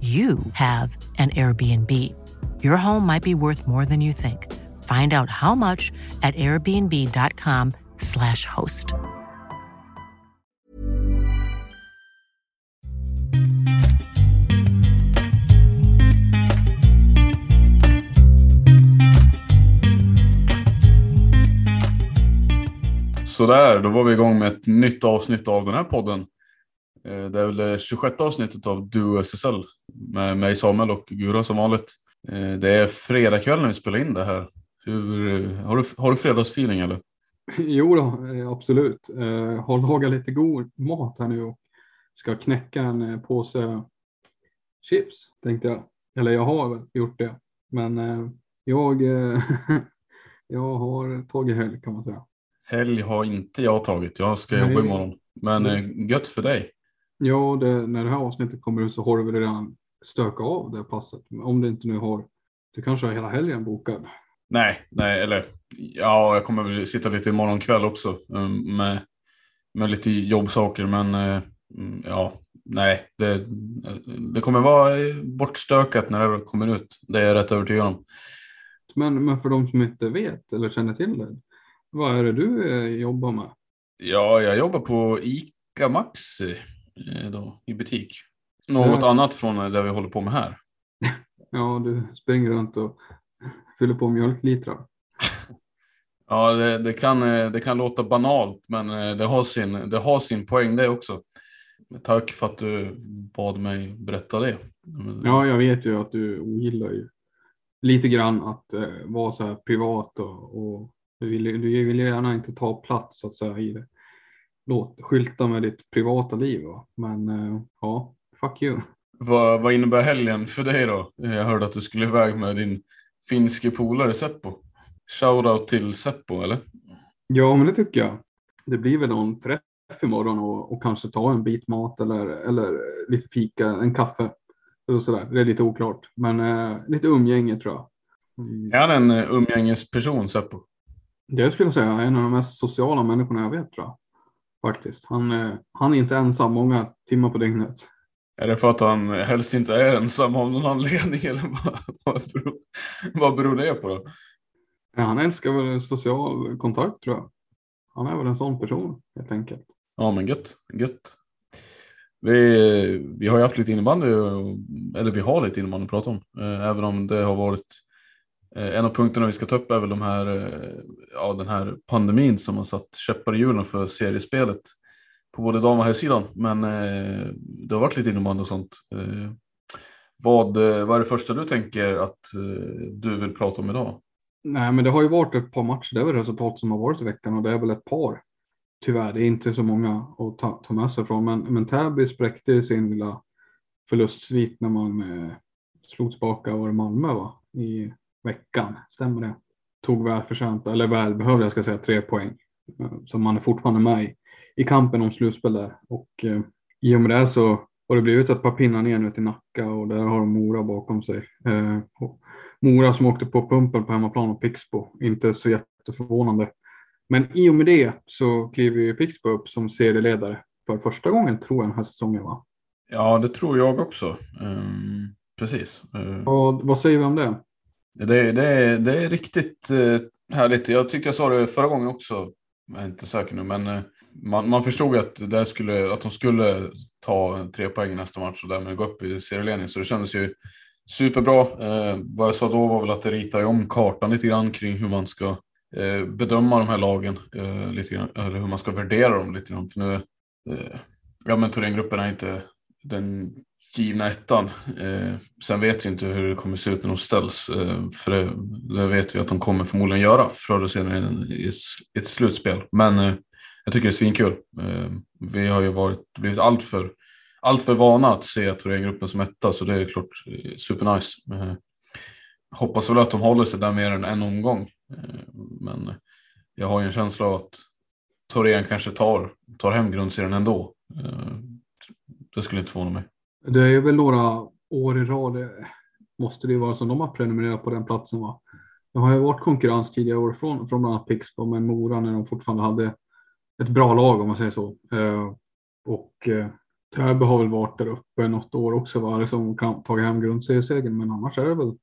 you have an Airbnb. Your home might be worth more than you think. Find out how much at airbnb.com/slash host. Sådär, då var vi igång med ett nytt avsnitt av den här podden. Eh, Det är väl det 26 avsnittet av Duo SSL med mig Samuel och Gura som vanligt. Eh, Det är fredag kväll när vi spelar in det här. Hur, har, du, har du fredagsfeeling eller? Jo då, eh, absolut. Eh, Har lagat lite god mat här nu och ska knäcka en eh, påse chips tänkte jag. Eller jag har gjort det. Men eh, jag, eh, jag har tagit helg kan man säga. Helg har inte jag tagit, jag ska Nej. jobba imorgon. Men eh, gött för dig. Ja, det, när det här avsnittet kommer ut så har du väl redan stökat av det passet. Om du inte nu har, du kanske har hela helgen bokad. Nej, nej, eller ja, jag kommer väl sitta lite imorgon kväll också eh, med, med lite jobbsaker. Men eh, mm, ja, nej, det, det kommer vara bortstökat när det kommer ut. Det är jag rätt övertygad om. Men, men för de som inte vet eller känner till det, vad är det du eh, jobbar med? Ja, jag jobbar på ICA Maxi då, i butik. Något Ja. annat från det vi håller på med här. Ja, du springer runt och fyller på mjölklitrar. Ja, det, det, kan, eh, det kan låta banalt, men eh, det har sin, det har sin poäng det också. Tack för att du bad mig berätta det. Ja, jag vet ju att du ogillar ju lite grann att eh, vara så här privat och, och du, vill, du vill ju gärna inte ta plats så att säga i det. Låt skylta med ditt privata liv. Va? Men eh, ja, fuck you. Vad, vad innebär helgen för dig då? Jag hörde att du skulle iväg med din finske polare Seppo. Shoutout till Seppo, eller? Ja, men det tycker jag. Det blir väl någon träff imorgon och, och kanske ta en bit mat eller, eller lite fika, en kaffe. Eller sådär. Det är lite oklart, men eh, lite umgänge tror jag. Är han en eh, umgängesperson, Seppo? Det skulle jag säga en av de mest sociala människorna jag vet tror jag. Faktiskt. Han, eh, han är inte ensam många timmar på dygnet. Är det för att han helst inte är ensam av någon anledning, eller vad, vad, beror, vad beror det på då? Ja, han älskar väl social kontakt tror jag. Han är väl en sån person helt enkelt. Ja, men gött. gött. Vi, vi har ju haft lite innebandy, eller vi har lite innebandy att prata om. Eh, Även om det har varit eh, Eh, en av punkterna vi ska ta upp är väl de här, eh, ja, den här pandemin som har satt käppar i hjulen för seriespelet på både dam och herrsidan. Men eh, det har varit lite innebandy och sånt. Eh, Vad, eh, vad är det första du tänker att eh, du vill prata om idag? Nej, men det har ju varit ett par matcher. Det är väl resultat som har varit i veckan och det är väl ett par. Tyvärr, det är inte så många att ta, ta med sig från. Men, men Täby spräckte sin lilla förlustsvit när man eh, slog tillbaka var Malmö va? i veckan. Stämmer det? Tog välförtjänta, eller välbehövliga jag ska säga, tre poäng. Eh, så man är fortfarande med i, i kampen om slutspel där. Och eh, i och med det så har det blivit ett par pinnar ner nu till Nacka och där har de Mora bakom sig. Eh, Mora som åkte på pumpen på hemmaplan och Pixbo, inte så jätteförvånande. Men i och med det så kliver ju Pixbo upp som serieledare för första gången tror jag den här säsongen va? Ja, det tror jag också. Um, precis. Uh, vad säger vi om det? Det, det, det är riktigt eh, härligt. Jag tyckte jag sa det förra gången också. Jag är inte säker nu, men eh, man, man förstod att, det skulle, att de skulle ta tre poäng nästa match och därmed gå upp i serieledning. Så det kändes ju superbra. Eh, vad jag sa då var väl att det ritar om kartan lite grann kring hur man ska eh, bedöma de här lagen. Eh, lite grann, eller hur man ska värdera dem lite grann. För nu, eh, ja men Thorengruppen är inte den givna ettan. Eh, sen vet vi inte hur det kommer se ut när de ställs. Eh, för det, det, vet vi att de kommer förmodligen göra förr eller senare i ett slutspel. Men eh, jag tycker det är svinkul. Eh, vi har ju varit, blivit allt för, allt för vana att se Thorengruppen som etta så det är klart eh, supernice. Eh, hoppas väl att de håller sig där mer än en omgång. Eh, men jag har ju en känsla av att Thorén kanske tar, tar hem grundserien ändå. Eh, det skulle inte förvåna mig. Det är väl några år i rad eh, måste det vara som de har prenumererat på den platsen va? Det har ju varit konkurrens tidigare år från, från bland annat Pixbo men Mora när de fortfarande hade ett bra lag om man säger så. Eh, och eh, Täby har väl varit där uppe något år också, va? liksom kan tagit hem grundseriesegern, men annars är det väl.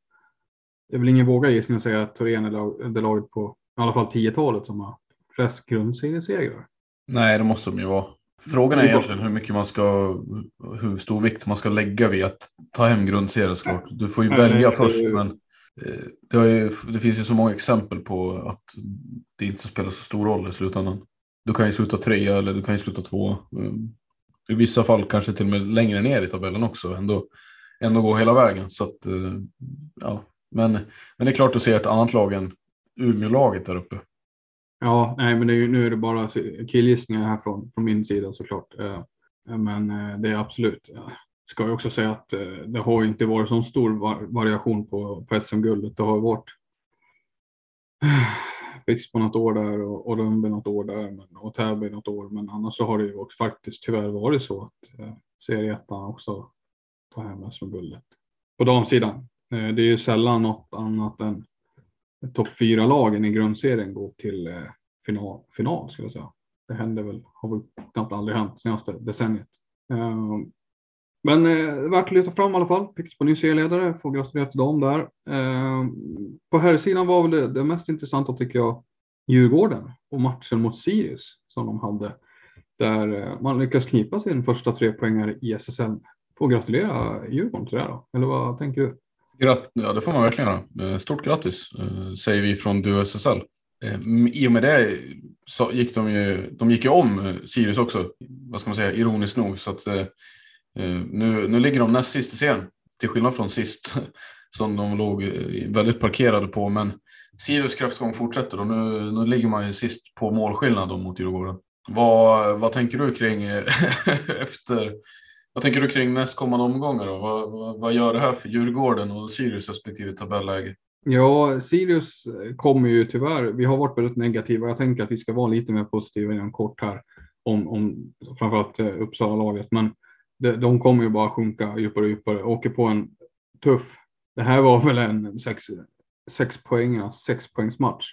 Det är väl ingen våga gissning att säga att Thorén är det laget på i alla fall 10-talet som har flest grundseriesegrar. Nej, det måste de ju vara. Frågan är egentligen hur mycket man ska, hur stor vikt man ska lägga vid att ta hem grundserien såklart. Du får ju välja först, men eh, det, ju, det, finns ju så många exempel på att det inte spelar så stor roll i slutändan. Du kan ju sluta trea eller du kan ju sluta två. Mm. I vissa fall kanske till och med längre ner i tabellen också. Ändå, ändå gå hela vägen. Så att, eh, ja. men, men det är klart att se ett annat lag än Umeå-laget där uppe. Ja, nej, men är, nu är det bara killgissningar här från, från min sida såklart. Eh, men eh, det är absolut. Ska jag också säga att eh, det har inte varit så stor variation på, på SM-guldet. Det har varit Pixbo något år där och, och Rönnby något år där men, och Täby något år. Men annars så har det ju också faktiskt tyvärr varit så att eh, serieettan också tar hem SM-guldet. På damsidan. Eh, det är ju sällan något annat än topp fyra lagen i grundserien går till eh, final, final skulle jag säga. Det händer väl, har väl knappt aldrig hänt senaste decenniet. Eh, men eh, värt att lyfta fram i alla fall. Pixbo ny serieledare, får gratulera till dem där. Eh, på här sidan var väl det, det, mest intressanta tycker jag Djurgården och matchen mot Sirius som de hade. Där eh, man lyckas knipa sin första tre poängare i SSL. Får gratulera Djurgården till det då, eller vad tänker du? Ja, det får man verkligen göra. Eh, stort grattis eh, säger vi från Duo SSL. Eh, I och med det så gick de ju, de gick ju om Sirius också, vad ska man säga, ironiskt nog. Så att nu, nu ligger de näst sist i serien, till skillnad från sist som de låg väldigt parkerade på. Men Sirius kraftgång fortsätter och nu, nu ligger man ju sist på målskillnad mot Djurgården. Vad, vad tänker du kring efter? Vad tänker du kring nästkommande omgångar då? Vad, vad, vad, gör det här för Djurgården och Sirius respektive tabelläge? Ja, Sirius eh, kommer ju tyvärr. Vi har varit väldigt negativa. Jag tänker att vi ska vara lite mer positiva inom kort här om, om framförallt eh, Uppsala-laget. Men de, de kommer ju bara sjunka djupare och djupare. Åker på en tuff. Det här var väl en sex, sex poäng, sex poängs match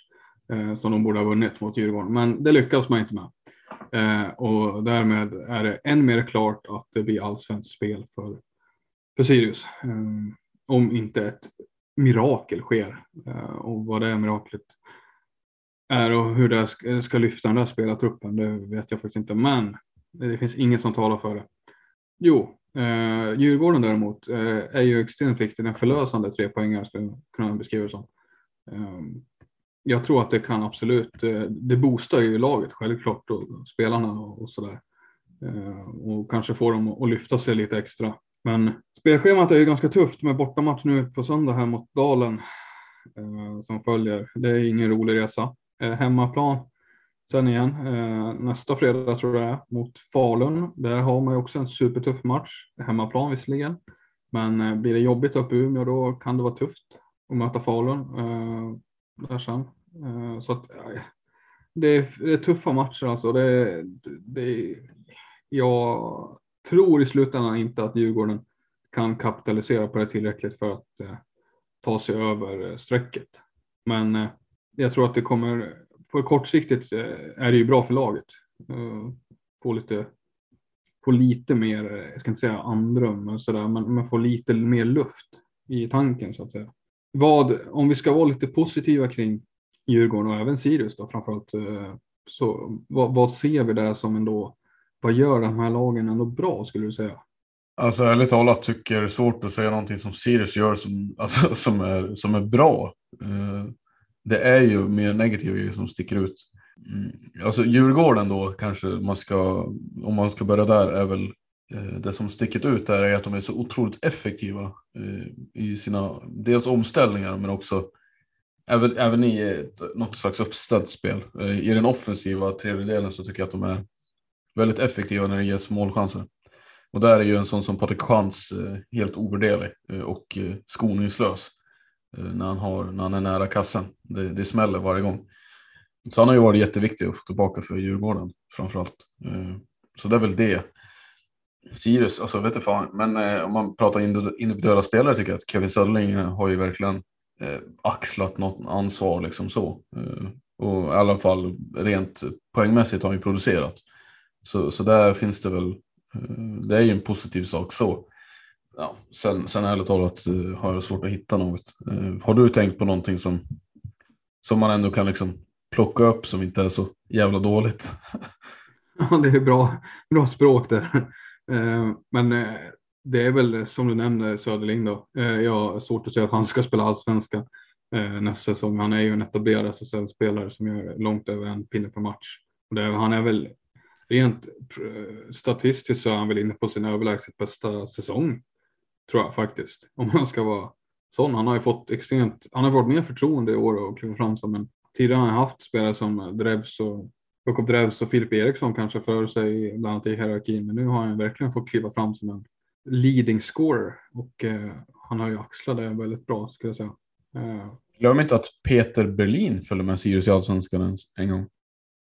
eh, som de borde ha vunnit mot Djurgården, men det lyckades man inte med. Eh, och därmed är det än mer klart att det blir allsvenskt spel för, för Sirius. Eh, om inte ett mirakel sker. Eh, och vad det är miraklet är och hur det ska, ska lyfta den där spelartruppen, det vet jag faktiskt inte. Men det finns inget som talar för det. Jo, eh, Djurgården däremot eh, är ju extremt viktig. En förlösande trepoängare skulle jag kunna beskriva det som. Eh, jag tror att det kan absolut, eh, det boostar ju laget självklart och spelarna och, sådär. Eh, och kanske får dem att lyfta sig lite extra. Men spelschemat är ju ganska tufft med bortamatch nu på söndag här mot Dalen eh, som följer. Det är ingen rolig resa. hemmaplan Sen igen, nästa fredag tror jag det är, mot Falun. Där har man ju också en supertuff match, hemmaplan visserligen. Men blir det jobbigt uppe i Umeå då kan det vara tufft att möta Falun eh, så att, eh, det är, det är, tuffa matcher alltså. Det, det, jag tror i slutändan inte att Djurgården kan kapitalisera på det tillräckligt för att eh, ta sig över eh, strecket. Men jag tror att det kommer, på kortsiktigt är det ju bra för laget. Få lite, få lite mer, jag ska inte säga andrum, men, sådär, men, men få lite mer luft i tanken så att säga. Vad, om vi ska vara lite positiva kring Djurgården och även Sirius då framförallt, eh, så vad, vad ser vi där som ändå, vad gör de här lagen ändå bra skulle du säga? Alltså ärligt talat tycker det är svårt att säga någonting som Sirius gör som, alltså, som, är, som är bra. Eh, det är ju mer negativa som sticker ut. Mm, alltså Djurgården då kanske man ska, om man ska börja där, är väl Eh, det som sticker ut där är att de är så otroligt effektiva eh, i sina, dels omställningar men också även, även i ett, något slags uppställt spel. Eh, I den offensiva tredjedelen så tycker jag att de är väldigt effektiva när det ges målchanser. Och där är ju en sån som Patrik Chans helt ovärderlig och skoningslös när han, har, när han är nära kassen. Det, det smäller varje gång. Så han har ju varit jätteviktig att få tillbaka för Djurgården framförallt. Så det är väl det. Sirius, alltså vet du fan, men eh, om man pratar individuella spelare tycker jag att Kevin Söderling eh, har ju verkligen eh, axlat något ansvar liksom så. Och i alla fall rent poängmässigt har han ju producerat. Så, så där finns det väl Eh, det är ju en positiv sak så. Ja, sen, sen ärligt talat eh, har jag svårt att hitta något. Eh, har du tänkt på någonting som, som man ändå kan liksom plocka upp som inte är så jävla dåligt? Ja, det är bra, bra språk där. Eh, men eh, det är väl eh, som du nämner Söderling då. Jag har svårt att säga att han ska spela allsvenska nästa säsong. Han är ju en etablerad SSL-spelare som gör långt över en pinne per match. Han är väl rent statistiskt så är han väl inne på sin överlägset bästa säsong. Tror jag faktiskt. Om man ska vara sån. Han har ju fått extremt, han har fått mer förtroende i år och klivit fram som en tidigare har han haft spelare som Drevs och Jakob Drevs och Filip Eriksson kanske för sig bland annat i hierarkin. Men nu har han verkligen fått kliva fram som en leading scorer och eh, han har ju axlat det väldigt bra skulle jag säga. Eh, Glöm inte att Peter Berlin följde med Sirius i Allsvenskan en gång.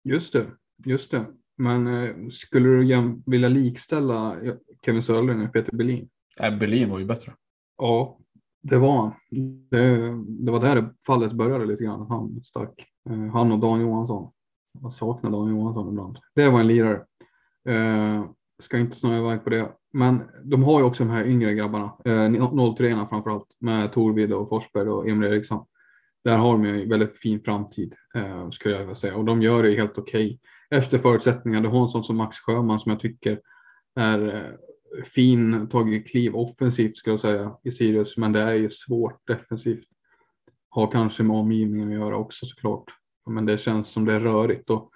Just det, just det. Men eh, skulle du vilja likställa Kevin Söderlund med Peter Berlin? Nej, Berlin var ju bättre. Ja, det var han. Det, det var där fallet började lite grann. Han stack. Eh, han och Dan Johansson. Jag saknar Dan Johansson ibland. Det var en lirare. Eh, ska inte snöa iväg på det. Men de har ju också de här yngre grabbarna. Eh, 03 framförallt med Torvid och Forsberg och Emil Eriksson. Där har de en väldigt fin framtid eh, skulle jag vilja säga och de gör det helt okej. Okay efter förutsättningar. Det har en sån som Max Sjöman som jag tycker är eh, fin, tagit kliv offensivt skulle jag säga i Sirius, men det är ju svårt defensivt. Har kanske med omgivningen att göra också såklart, men det känns som det är rörigt och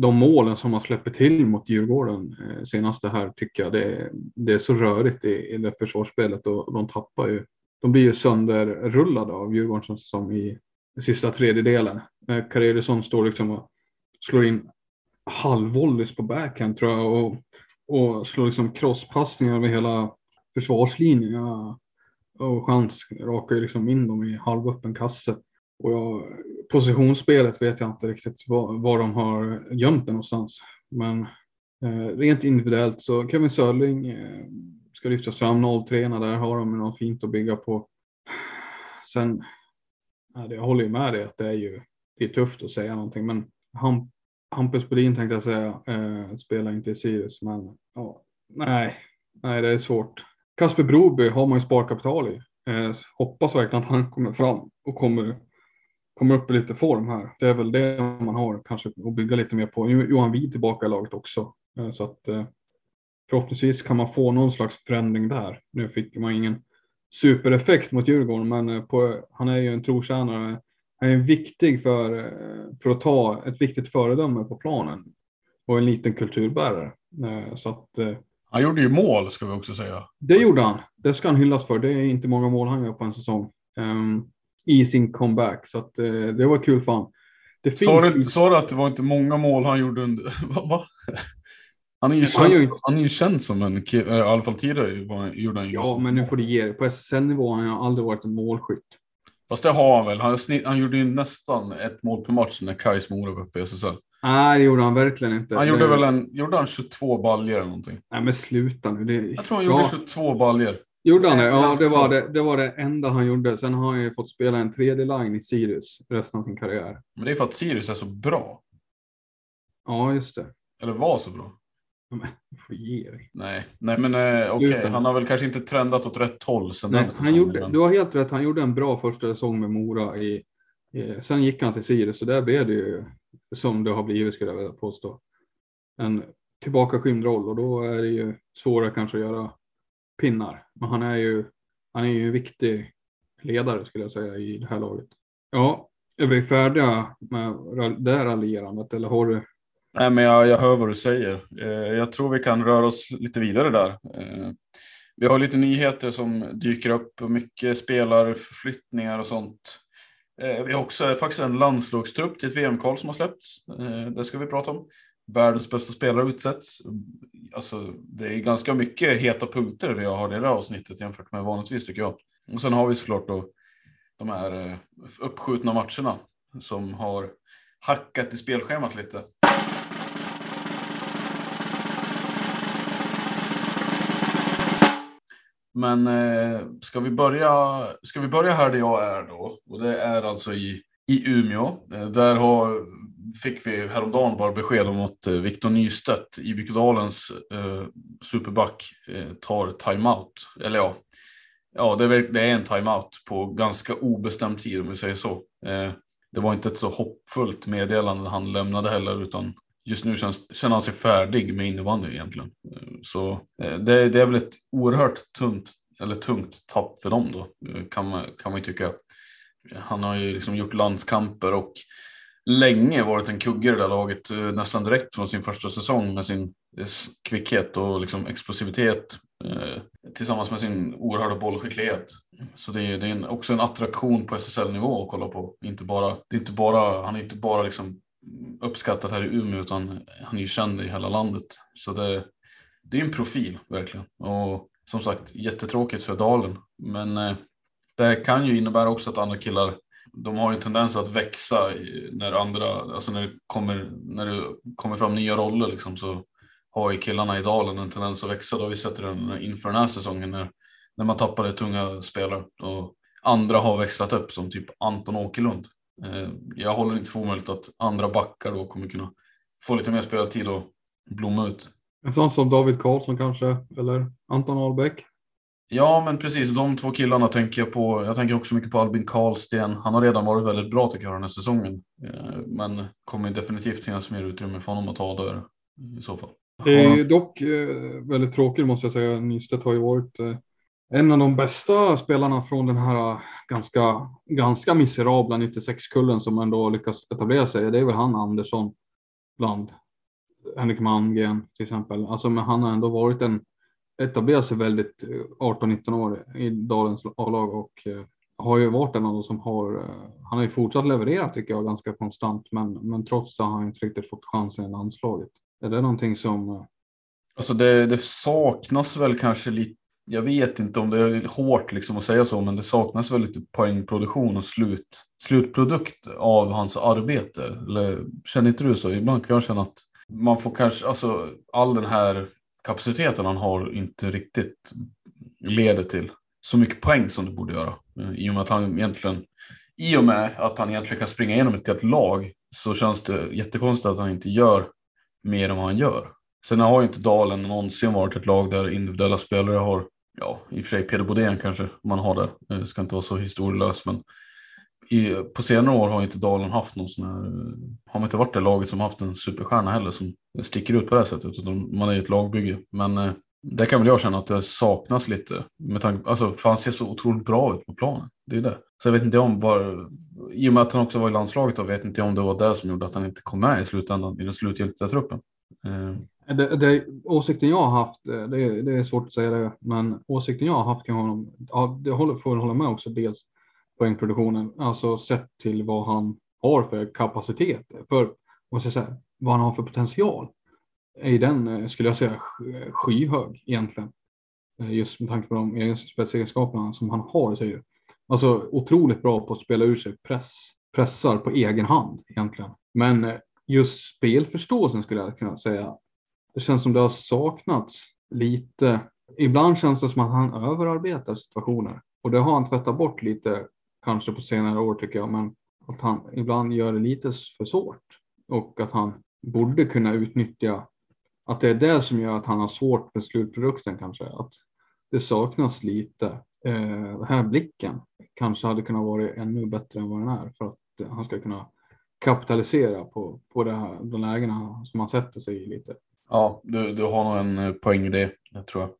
de målen som man släpper till mot Djurgården eh, senaste här tycker jag det är, det är så rörigt i, i det försvarsspelet och de tappar ju. De blir ju sönderrullade av Djurgården som i sista tredjedelen. Eh, Karelison står liksom och slår in halvvolleys på backhand tror jag och, och slår liksom crosspassningar över hela försvarslinjen. Ja, och chans rakar ju liksom in dem i halvöppen kasse. Och jag, positionsspelet vet jag inte riktigt var, var de har gömt det någonstans. Men eh, rent individuellt så Kevin Sörling eh, ska lyftas fram 03 där har de något fint att bygga på. Sen, jag håller ju med dig att det är ju det är tufft att säga någonting men han Hampus Bodin tänkte jag säga, eh, spelar inte i Sirius, men ja, nej, nej, det är svårt. Kasper Broby har man ju sparkapital i. Eh, hoppas verkligen att han kommer fram och kommer, kommer upp i lite form här. Det är väl det man har kanske att bygga lite mer på. Johan Wid tillbaka i laget också, eh, så att eh, förhoppningsvis kan man få någon slags förändring där. Nu fick man ingen supereffekt mot Djurgården, men eh, på, han är ju en trotjänare han är viktig för, för att ta ett viktigt föredöme på planen och en liten kulturbärare. Så att, han gjorde ju mål ska vi också säga. Det gjorde han. Det ska han hyllas för. Det är inte många mål han gör på en säsong um, i sin comeback. Så att, uh, det var kul för honom. Sa du, sa du att det var inte många mål han gjorde under... Va? Han är ju, känd, han, han är ju känd som en kille, i alla fall tidigare gjorde han Ja, men nu får du ge det. På SSL-nivå har han aldrig varit en målskytt. Fast det har han väl. Han, snitt, han gjorde ju nästan ett mål per match när Kais Mora var uppe i SSL. Nej, det gjorde han verkligen inte. Han det... gjorde väl en, gjorde han 22 baljer eller någonting? Nej, men sluta nu. Det... Jag tror han gjorde Ja. 22 baljer. Gjorde han det? Ja, det var det, det var det enda han gjorde. Sen har han ju fått spela en tredje line i Sirius resten av sin karriär. Men det är för att Sirius är så bra. Ja, just det. Eller var så bra. Men, ge dig. Nej, nej men eh, okej. Sluta. Han har väl kanske inte trendat åt rätt håll sen Nej, han gjorde, men- du har helt rätt, han gjorde en bra första säsong med Mora. I, i, sen gick han till Sirius och där blev det ju som det har blivit skulle jag vilja påstå. En tillbakaskymd roll och då är det ju svårare kanske att göra pinnar. Men han är ju, han är ju en viktig ledare skulle jag säga i det här laget. Ja, är vi färdiga med det här raljerandet eller har du? Nej, men jag, jag hör vad du säger. Eh, jag tror vi kan röra oss lite vidare där. Eh, vi har lite nyheter som dyker upp och mycket spelarförflyttningar och sånt. Eh, vi har också faktiskt en landslagstrupp till ett VM-kval som har släppts. Det ska vi prata om. Världens bästa spelare utsätts. Alltså, det är ganska mycket heta punkter vi har i det här avsnittet jämfört med vanligtvis tycker jag. Och sen har vi såklart då de här eh, uppskjutna matcherna som har hackat i spelschemat lite. Men eh, ska, vi börja, ska vi börja här där jag är då? Och det är alltså i, i Umeå. Eh, där har, fick vi häromdagen bara besked om att eh, Viktor Nystedt, Nystedt, Dalens eh, superback, eh, tar timeout. Eller ja, ja det, är, det är en timeout på ganska obestämd tid om vi säger så. Eh, det var inte ett så hoppfullt meddelande han lämnade heller, utan just nu känns, känner han sig färdig med innebandy egentligen. Eh, Så eh, det, det är väl ett oerhört tungt, eller tungt tapp för dem då, eh, kan man, kan man ju tycka. Han har ju liksom gjort landskamper och länge varit en kugge i det där laget, eh, nästan direkt från sin första säsong med sin eh, kvickhet och liksom explosivitet eh, tillsammans med sin oerhörda bollskicklighet. Så det är, det är en, också en attraktion på SSL-nivå att kolla på. Inte bara, det är inte bara, han är inte bara liksom uppskattad här i Umeå utan han är ju känd i hela landet. Så det, det är en profil verkligen. Och som sagt jättetråkigt för Dalen. Men det kan ju innebära också att andra killar de har ju en tendens att växa när andra, alltså när det kommer, när det kommer fram nya roller liksom så har ju killarna i Dalen en tendens att växa. Då har vi sett den inför den här säsongen när, när man tappade tunga spelare och andra har växlat upp som typ Anton Åkerlund. Eh, jag håller inte för omöjligt att andra backar då kommer kunna få lite mer speltid och blomma ut. En sån som David Karlsson kanske, eller Anton Ahlbäck. Ja, men precis. De två killarna tänker jag på. Jag tänker också mycket på Albin Karlsten. Han har redan varit väldigt bra tycker jag den här säsongen. Eh, Men kommer definitivt finnas mer utrymme för honom att ta där i så fall. Det är ju dock eh, väldigt tråkigt måste jag säga. Nystedt har ju varit eh, en av de bästa spelarna från den här ganska, ganska miserabla 96-kullen som ändå lyckas etablera sig. Det är väl han Andersson bland Henrik Malmgren till exempel. Alltså, men han har ändå varit en etablerat sig väldigt eh, 18-19 år i Dalens A-lag och eh, har ju varit en av de som har. Eh, han har ju fortsatt leverera tycker jag ganska konstant, men, men trots det har han inte riktigt fått chansen i landslaget. Är det någonting som Alltså det, det saknas väl kanske lite. Jag vet inte om det är hårt liksom att säga så, men det saknas väl lite poängproduktion och slut, slutprodukt av hans arbete. Eller känner inte du så? Ibland kan jag känna att man får kanske, alltså all den här kapaciteten han har inte riktigt leder till så mycket poäng som det borde göra. Eh, I och med att han egentligen, i och med att han egentligen kan springa igenom ett helt lag så känns det jättekonstigt att han inte gör mer än vad han gör. Sen har ju inte Dalen någonsin varit ett lag där individuella spelare har, ja i och för sig Peder Bodén kanske man har där, eh, ska inte vara så historielös men i, på senare år har inte Dalen haft någon sån här, eh, har man inte varit det laget som haft en superstjärna heller som sticker ut på det här sättet utan man är ju ett lagbygge. Men eh, det kan väl jag känna att det saknas lite med tanke alltså för han ser så otroligt bra ut på planen. Det är det. Så jag vet inte om var, i och med att han också var i landslaget då vet inte jag om det var det som gjorde att han inte kom med i slutändan i den slutgiltiga truppen. Eh, Det, det, åsikten jag har haft, eh, det, är- det är svårt att säga det, men åsikten jag har haft kring honom, ja, det håller, får jag hålla med också, dels poängproduktionen, alltså sett till vad han har för kapacitet, för vad ska jag säga, vad han har för potential, är den, eh, skulle jag säga, skyhög egentligen. Eh, just med tanke på de eh, spetsegenskaperna som han har i sig. Alltså otroligt bra på att spela ur sig press, pressar på egen hand egentligen. Men just spelförståelsen skulle jag kunna säga. Det känns som det har saknats lite. Ibland känns det som att han överarbetar situationer och det har han tvättat bort lite kanske på senare år tycker jag, men att han ibland gör det lite för svårt och att han borde kunna utnyttja att det är det som gör att han har svårt med slutprodukten kanske. Att det saknas lite. Eh, den här blicken kanske hade kunnat vara ännu bättre än vad den är för att han ska kunna kapitalisera på, på det här, de lägena som han sätter sig i lite. Ja, du, du har nog en eh, poäng i det, jag tror jag.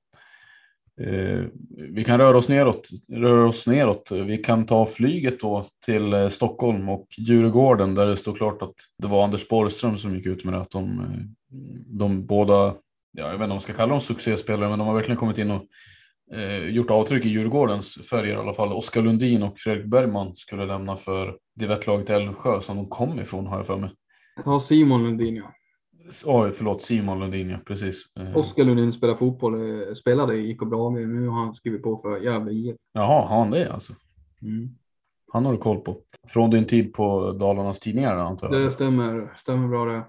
Eh, vi kan röra oss neråt, röra oss neråt. Vi kan ta flyget då till eh, Stockholm och Djurgården där det står klart att det var Anders Borgström som gick ut med det. Att de, eh, de båda, ja, jag vet inte om man ska kalla dem succéspelare, men de har verkligen kommit in och eh, gjort avtryck i Djurgårdens färger i alla fall. Oskar Lundin och Fredrik Bergman skulle lämna för divettlaget Älvsjö som de kom ifrån har jag för mig. Ja, Simon Lundin ja. Oj, förlåt, Simon Lundin, ja, precis. Eh. Oskar Lundin spelar fotboll, eh, spelade i IK Brage, nu har han skrivit på för Gävle IF. Jaha, har han det alltså? Mm. Han har du koll på. Från din tid på Dalarnas Tidningar antar jag? Det stämmer, stämmer bra det.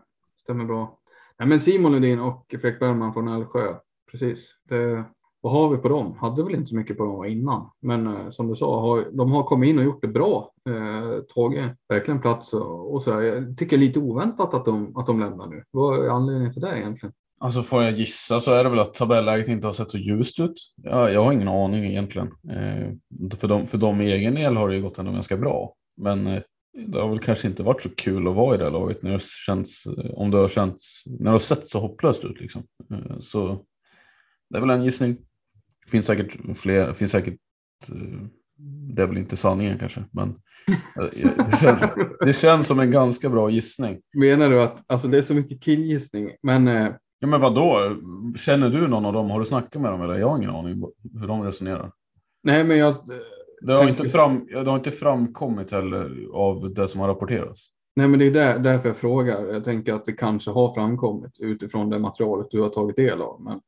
Stämmer bra. Nej, men Simon Lundin och Fredrik Bergman från Älvsjö, precis. Det, vad har vi på dem? Hade väl inte så mycket på dem innan, men eh, som du sa, har, de har kommit in och gjort det bra. Eh, tagit verkligen plats och, och så Jag tycker lite oväntat att de, att de lämnar nu. Vad är anledningen till det egentligen? Alltså får jag gissa så är det väl att tabelläget inte har sett så ljust ut. Jag, jag har ingen aning egentligen. Eh, för, dem, för dem i egen del har det ju gått ändå ganska bra. Men eh, det har väl kanske inte varit så kul att vara i det laget när det känns, om det har känts, när det har sett så hopplöst ut liksom. Eh, så det är väl en gissning. Det finns säkert fler, finns säkert, eh, det är väl inte sanningen kanske, men eh, det känns, det känns som en ganska bra gissning. Menar du att, alltså det är så mycket killgissning, men eh... Ja men vadå, känner du någon av dem? Har du snackat med dem eller? Jag har ingen aning hur de resonerar. Nej men jag... Det har, inte, fram, det har inte framkommit heller av det som har rapporterats. Nej, men det är där, därför jag frågar. Jag tänker att det kanske har framkommit utifrån det materialet du har tagit del av. Men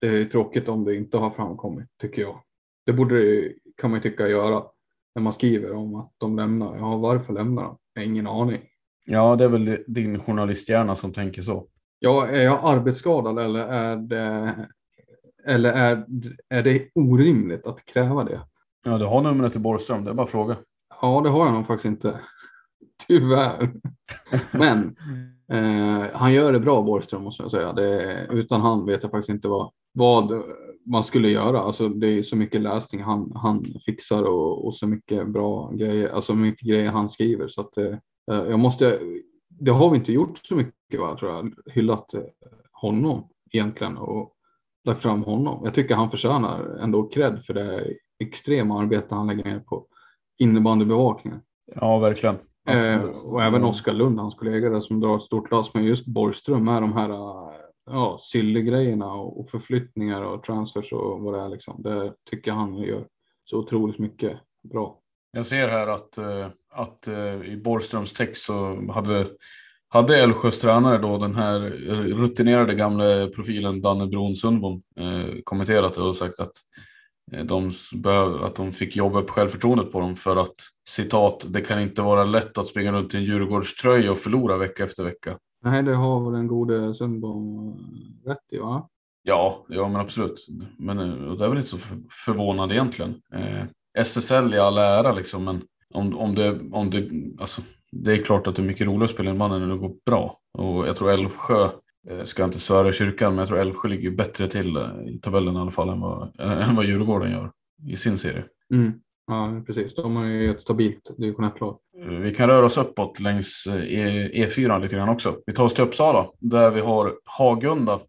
det är tråkigt om det inte har framkommit, tycker jag. Det borde kan man ju tycka göra när man skriver om att de lämnar. Ja, varför lämnar de? Jag har ingen aning. Ja, det är väl din journalisthjärna som tänker så. Ja, är jag arbetsskadad eller är det, eller är, är det orimligt att kräva det? Ja, du har numret till Borgström, det är bara att fråga. Ja, det har jag nog faktiskt inte. Tyvärr. Men eh, han gör det bra, Borgström, måste jag säga. Det, utan han vet jag faktiskt inte vad, vad man skulle göra. Alltså, det är så mycket läsning han, han fixar och, och så mycket bra grejer, alltså mycket grejer han skriver. Så att, eh, jag måste, det har vi inte gjort så mycket, va, tror jag, hyllat eh, honom egentligen och lagt fram honom. Jag tycker han förtjänar ändå cred för det extrema arbete han lägger ner på innebandybevakningen. Ja, verkligen. Eh, och även Oskar Lund, hans kollega som drar ett stort lass med just Borgström med de här ja, grejerna och förflyttningar och transfers och vad det är. Liksom. Det tycker jag han gör så otroligt mycket bra. Jag ser här att, eh, att eh, i Borgströms text så hade, hade Älvsjös tränare då den här rutinerade gamla profilen Danne Bron Sundbom eh, kommenterat det och sagt att de, att de fick jobba upp självförtroendet på dem för att citat, det kan inte vara lätt att springa runt i en Djurgårdströja och förlora vecka efter vecka. Nej, det har väl den gode Sundbom rätt i va? Ja, ja men absolut. Men det är väl inte så förvånande egentligen. Eh, SSL i all ära liksom, men om, om, det, om det, alltså, det är klart att det är mycket roligare att spela en man när det går bra. Och jag tror Älvsjö, eh, ska jag inte svära i kyrkan, men jag tror Älvsjö ligger bättre till eh, i tabellen i alla fall än vad, än vad Djurgården gör i sin serie. Mm. Ja, precis. De har ju ett stabilt division Vi kan röra oss uppåt längs E4 e lite grann också. Vi tar oss till Uppsala där vi har Hagunda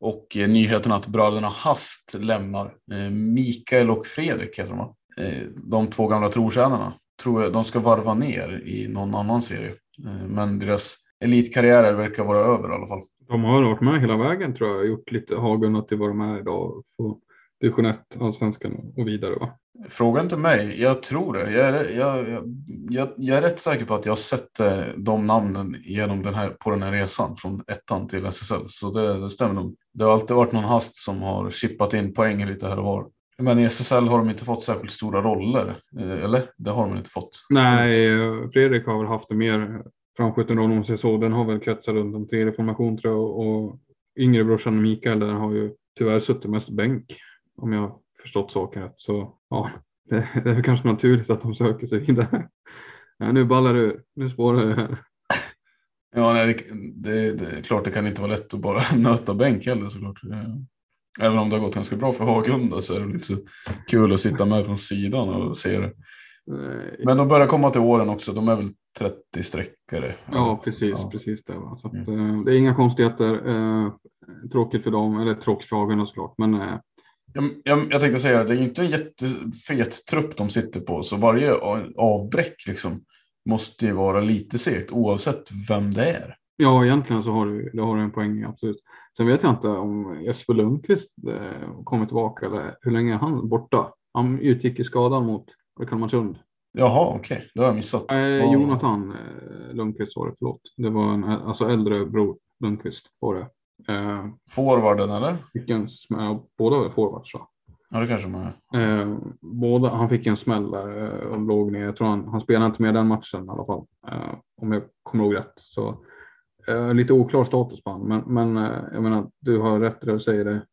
och nyheten att bröderna Hast lämnar. Eh, Mikael och Fredrik heter de eh, De två gamla trotjänarna. Tror jag, de ska varva ner i någon annan serie. Eh, men deras elitkarriärer verkar vara över i alla fall. De har varit med hela vägen tror jag. Gjort lite Hagunda till vad de är idag. Division 1, allsvenskan och vidare va? Fråga inte mig, jag tror det. Jag är, jag, jag, jag är rätt säker på att jag har sett eh, de namnen genom den här, på den här resan från ettan till SSL. Så det, det stämmer nog. Det har alltid varit någon hast som har chippat in poäng lite här och var. Men i SSL har de inte fått särskilt stora roller, eh, eller? Det har de inte fått. Nej, Fredrik har väl haft det mer framskjuten roll om man säger så. Den har väl kretsat runt en tredje formation tror jag och yngre brorsan Mikael den har ju tyvärr suttit mest bänk om jag förstått saken rätt. Så ja, det, det är kanske naturligt att de söker sig vidare. Ja, nu ballar ur. Nu spårar det här. Ja, nej, det, det, det är klart det kan inte vara lätt att bara nöta bänk heller såklart. Även om det har gått ganska bra för Hagunda så är det lite så kul att sitta med från sidan och se det. Men de börjar komma till åren också. De är väl 30 sträckare. Ja, precis, ja. precis det. Va? Så att, mm. det är inga konstigheter. Eh, tråkigt för dem, eller tråkigt för Hagunda såklart. Men eh, jag, jag, jag tänkte säga det är inte en jättefet trupp de sitter på, så varje avbräck liksom måste ju vara lite segt oavsett vem det är. Ja, egentligen så har du, det har du en poäng, absolut. Sen vet jag inte om Jesper Lundqvist eh, kommer tillbaka eller hur länge är han borta? Han utgick i skadan mot Kalmarsund. Jaha, okej, okay. det har jag missat. Eh, Jonathan eh, Lundqvist var det, förlåt. Det var en alltså äldre bror Lundqvist var det. Eh, Forwarden eller? Fick en smäll, båda var forwards så. Ja det kanske man är. Eh, båda, han fick en smäll där eh, och låg ner. Jag tror han, han spelade inte med den matchen i alla fall. Eh, om jag kommer ihåg rätt. Så, eh, lite oklar status på honom. Men, men eh, jag menar, du har rätt när du säger det.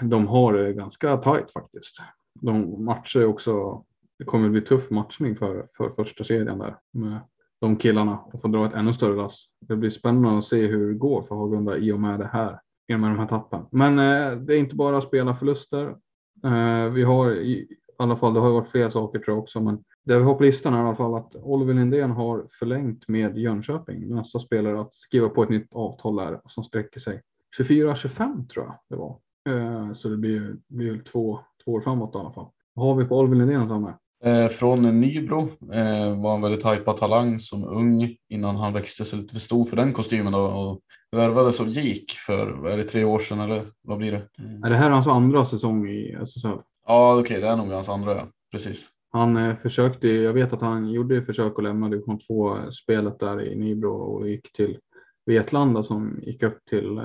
De har det ganska tajt faktiskt. De matcher också. Det kommer bli tuff matchning för, för första serien där. Med de killarna och få dra ett ännu större lass. Det blir spännande att se hur det går för Hagunda i och med det här. I och med de här tappen. Men eh, det är inte bara spela förluster. Eh, vi har i alla fall, det har varit flera saker tror jag också, men det vi har på listan är i alla fall att Oliver Lindén har förlängt med Jönköping. Nästa spelare att skriva på ett nytt avtal där som sträcker sig 24-25 tror jag det var. Eh, så det blir, ju två, två år framåt i alla fall. Vad har vi på Oliver Lindén Samme? Eh, från Nybro eh, var en väldigt hajpad talang som ung innan han växte sig lite för stor för den kostymen då, och värvades av GIK för är det tre år sedan eller vad blir det? Mm. Är det här hans andra säsong i SSL? Ja okej okay, det är nog hans andra ja. precis. Han eh, försökte, jag vet att han gjorde försök att lämna division 2 spelet där i Nybro och gick till Vetlanda som gick upp till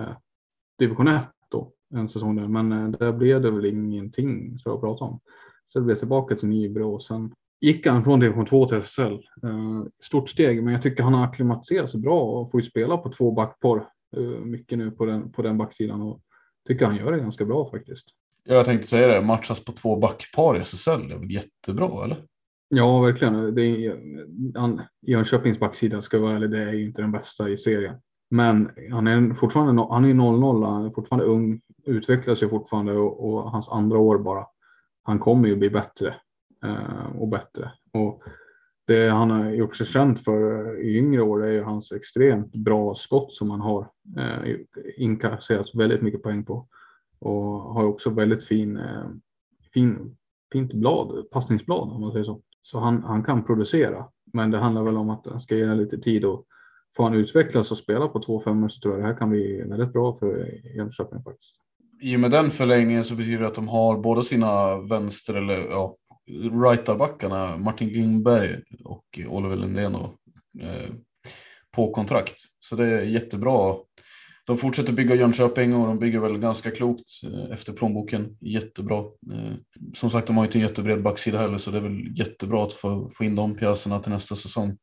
division 1 då en säsong där. Men där blev det väl ingenting så jag pratar om. Så blev tillbaka till Nybro och sen gick han från division 2 till SSL. Uh, stort steg, men jag tycker han har akklimatiserat sig bra och får ju spela på två backpar uh, mycket nu på den, på den backsidan och tycker han gör det ganska bra faktiskt. Jag tänkte säga det, matchas på två backpar i SSL, det är väl jättebra eller? Ja, verkligen. Det är, han, Jönköpings backsida ska vara ärlig, det är ju inte den bästa i serien. Men han är fortfarande han är 0-0, han är fortfarande ung, utvecklar sig fortfarande och, och hans andra år bara han kommer ju bli bättre eh, och bättre. Och det han har gjort sig känd för eh, i yngre år är ju hans extremt bra skott som han har eh, inkasserat väldigt mycket poäng på. Och har också väldigt fin, eh, fin, fint blad, passningsblad om man säger så. Så han, han kan producera. Men det handlar väl om att han ska ge den lite tid och få han utvecklas och spela på två femmor så tror jag det här kan bli väldigt bra för Jönköping faktiskt i och med den förlängningen så betyder det att de har båda sina vänster eller ja, rightarbackarna Martin Lindberg och Oliver Lindén och, eh, på kontrakt. Så det är jättebra. De fortsätter bygga Jönköping och de bygger väl ganska klokt eh, efter plånboken. Jättebra. Eh, som sagt, de har inte en jättebred backsida heller så det är väl jättebra att få, få in de pjäserna till nästa säsong.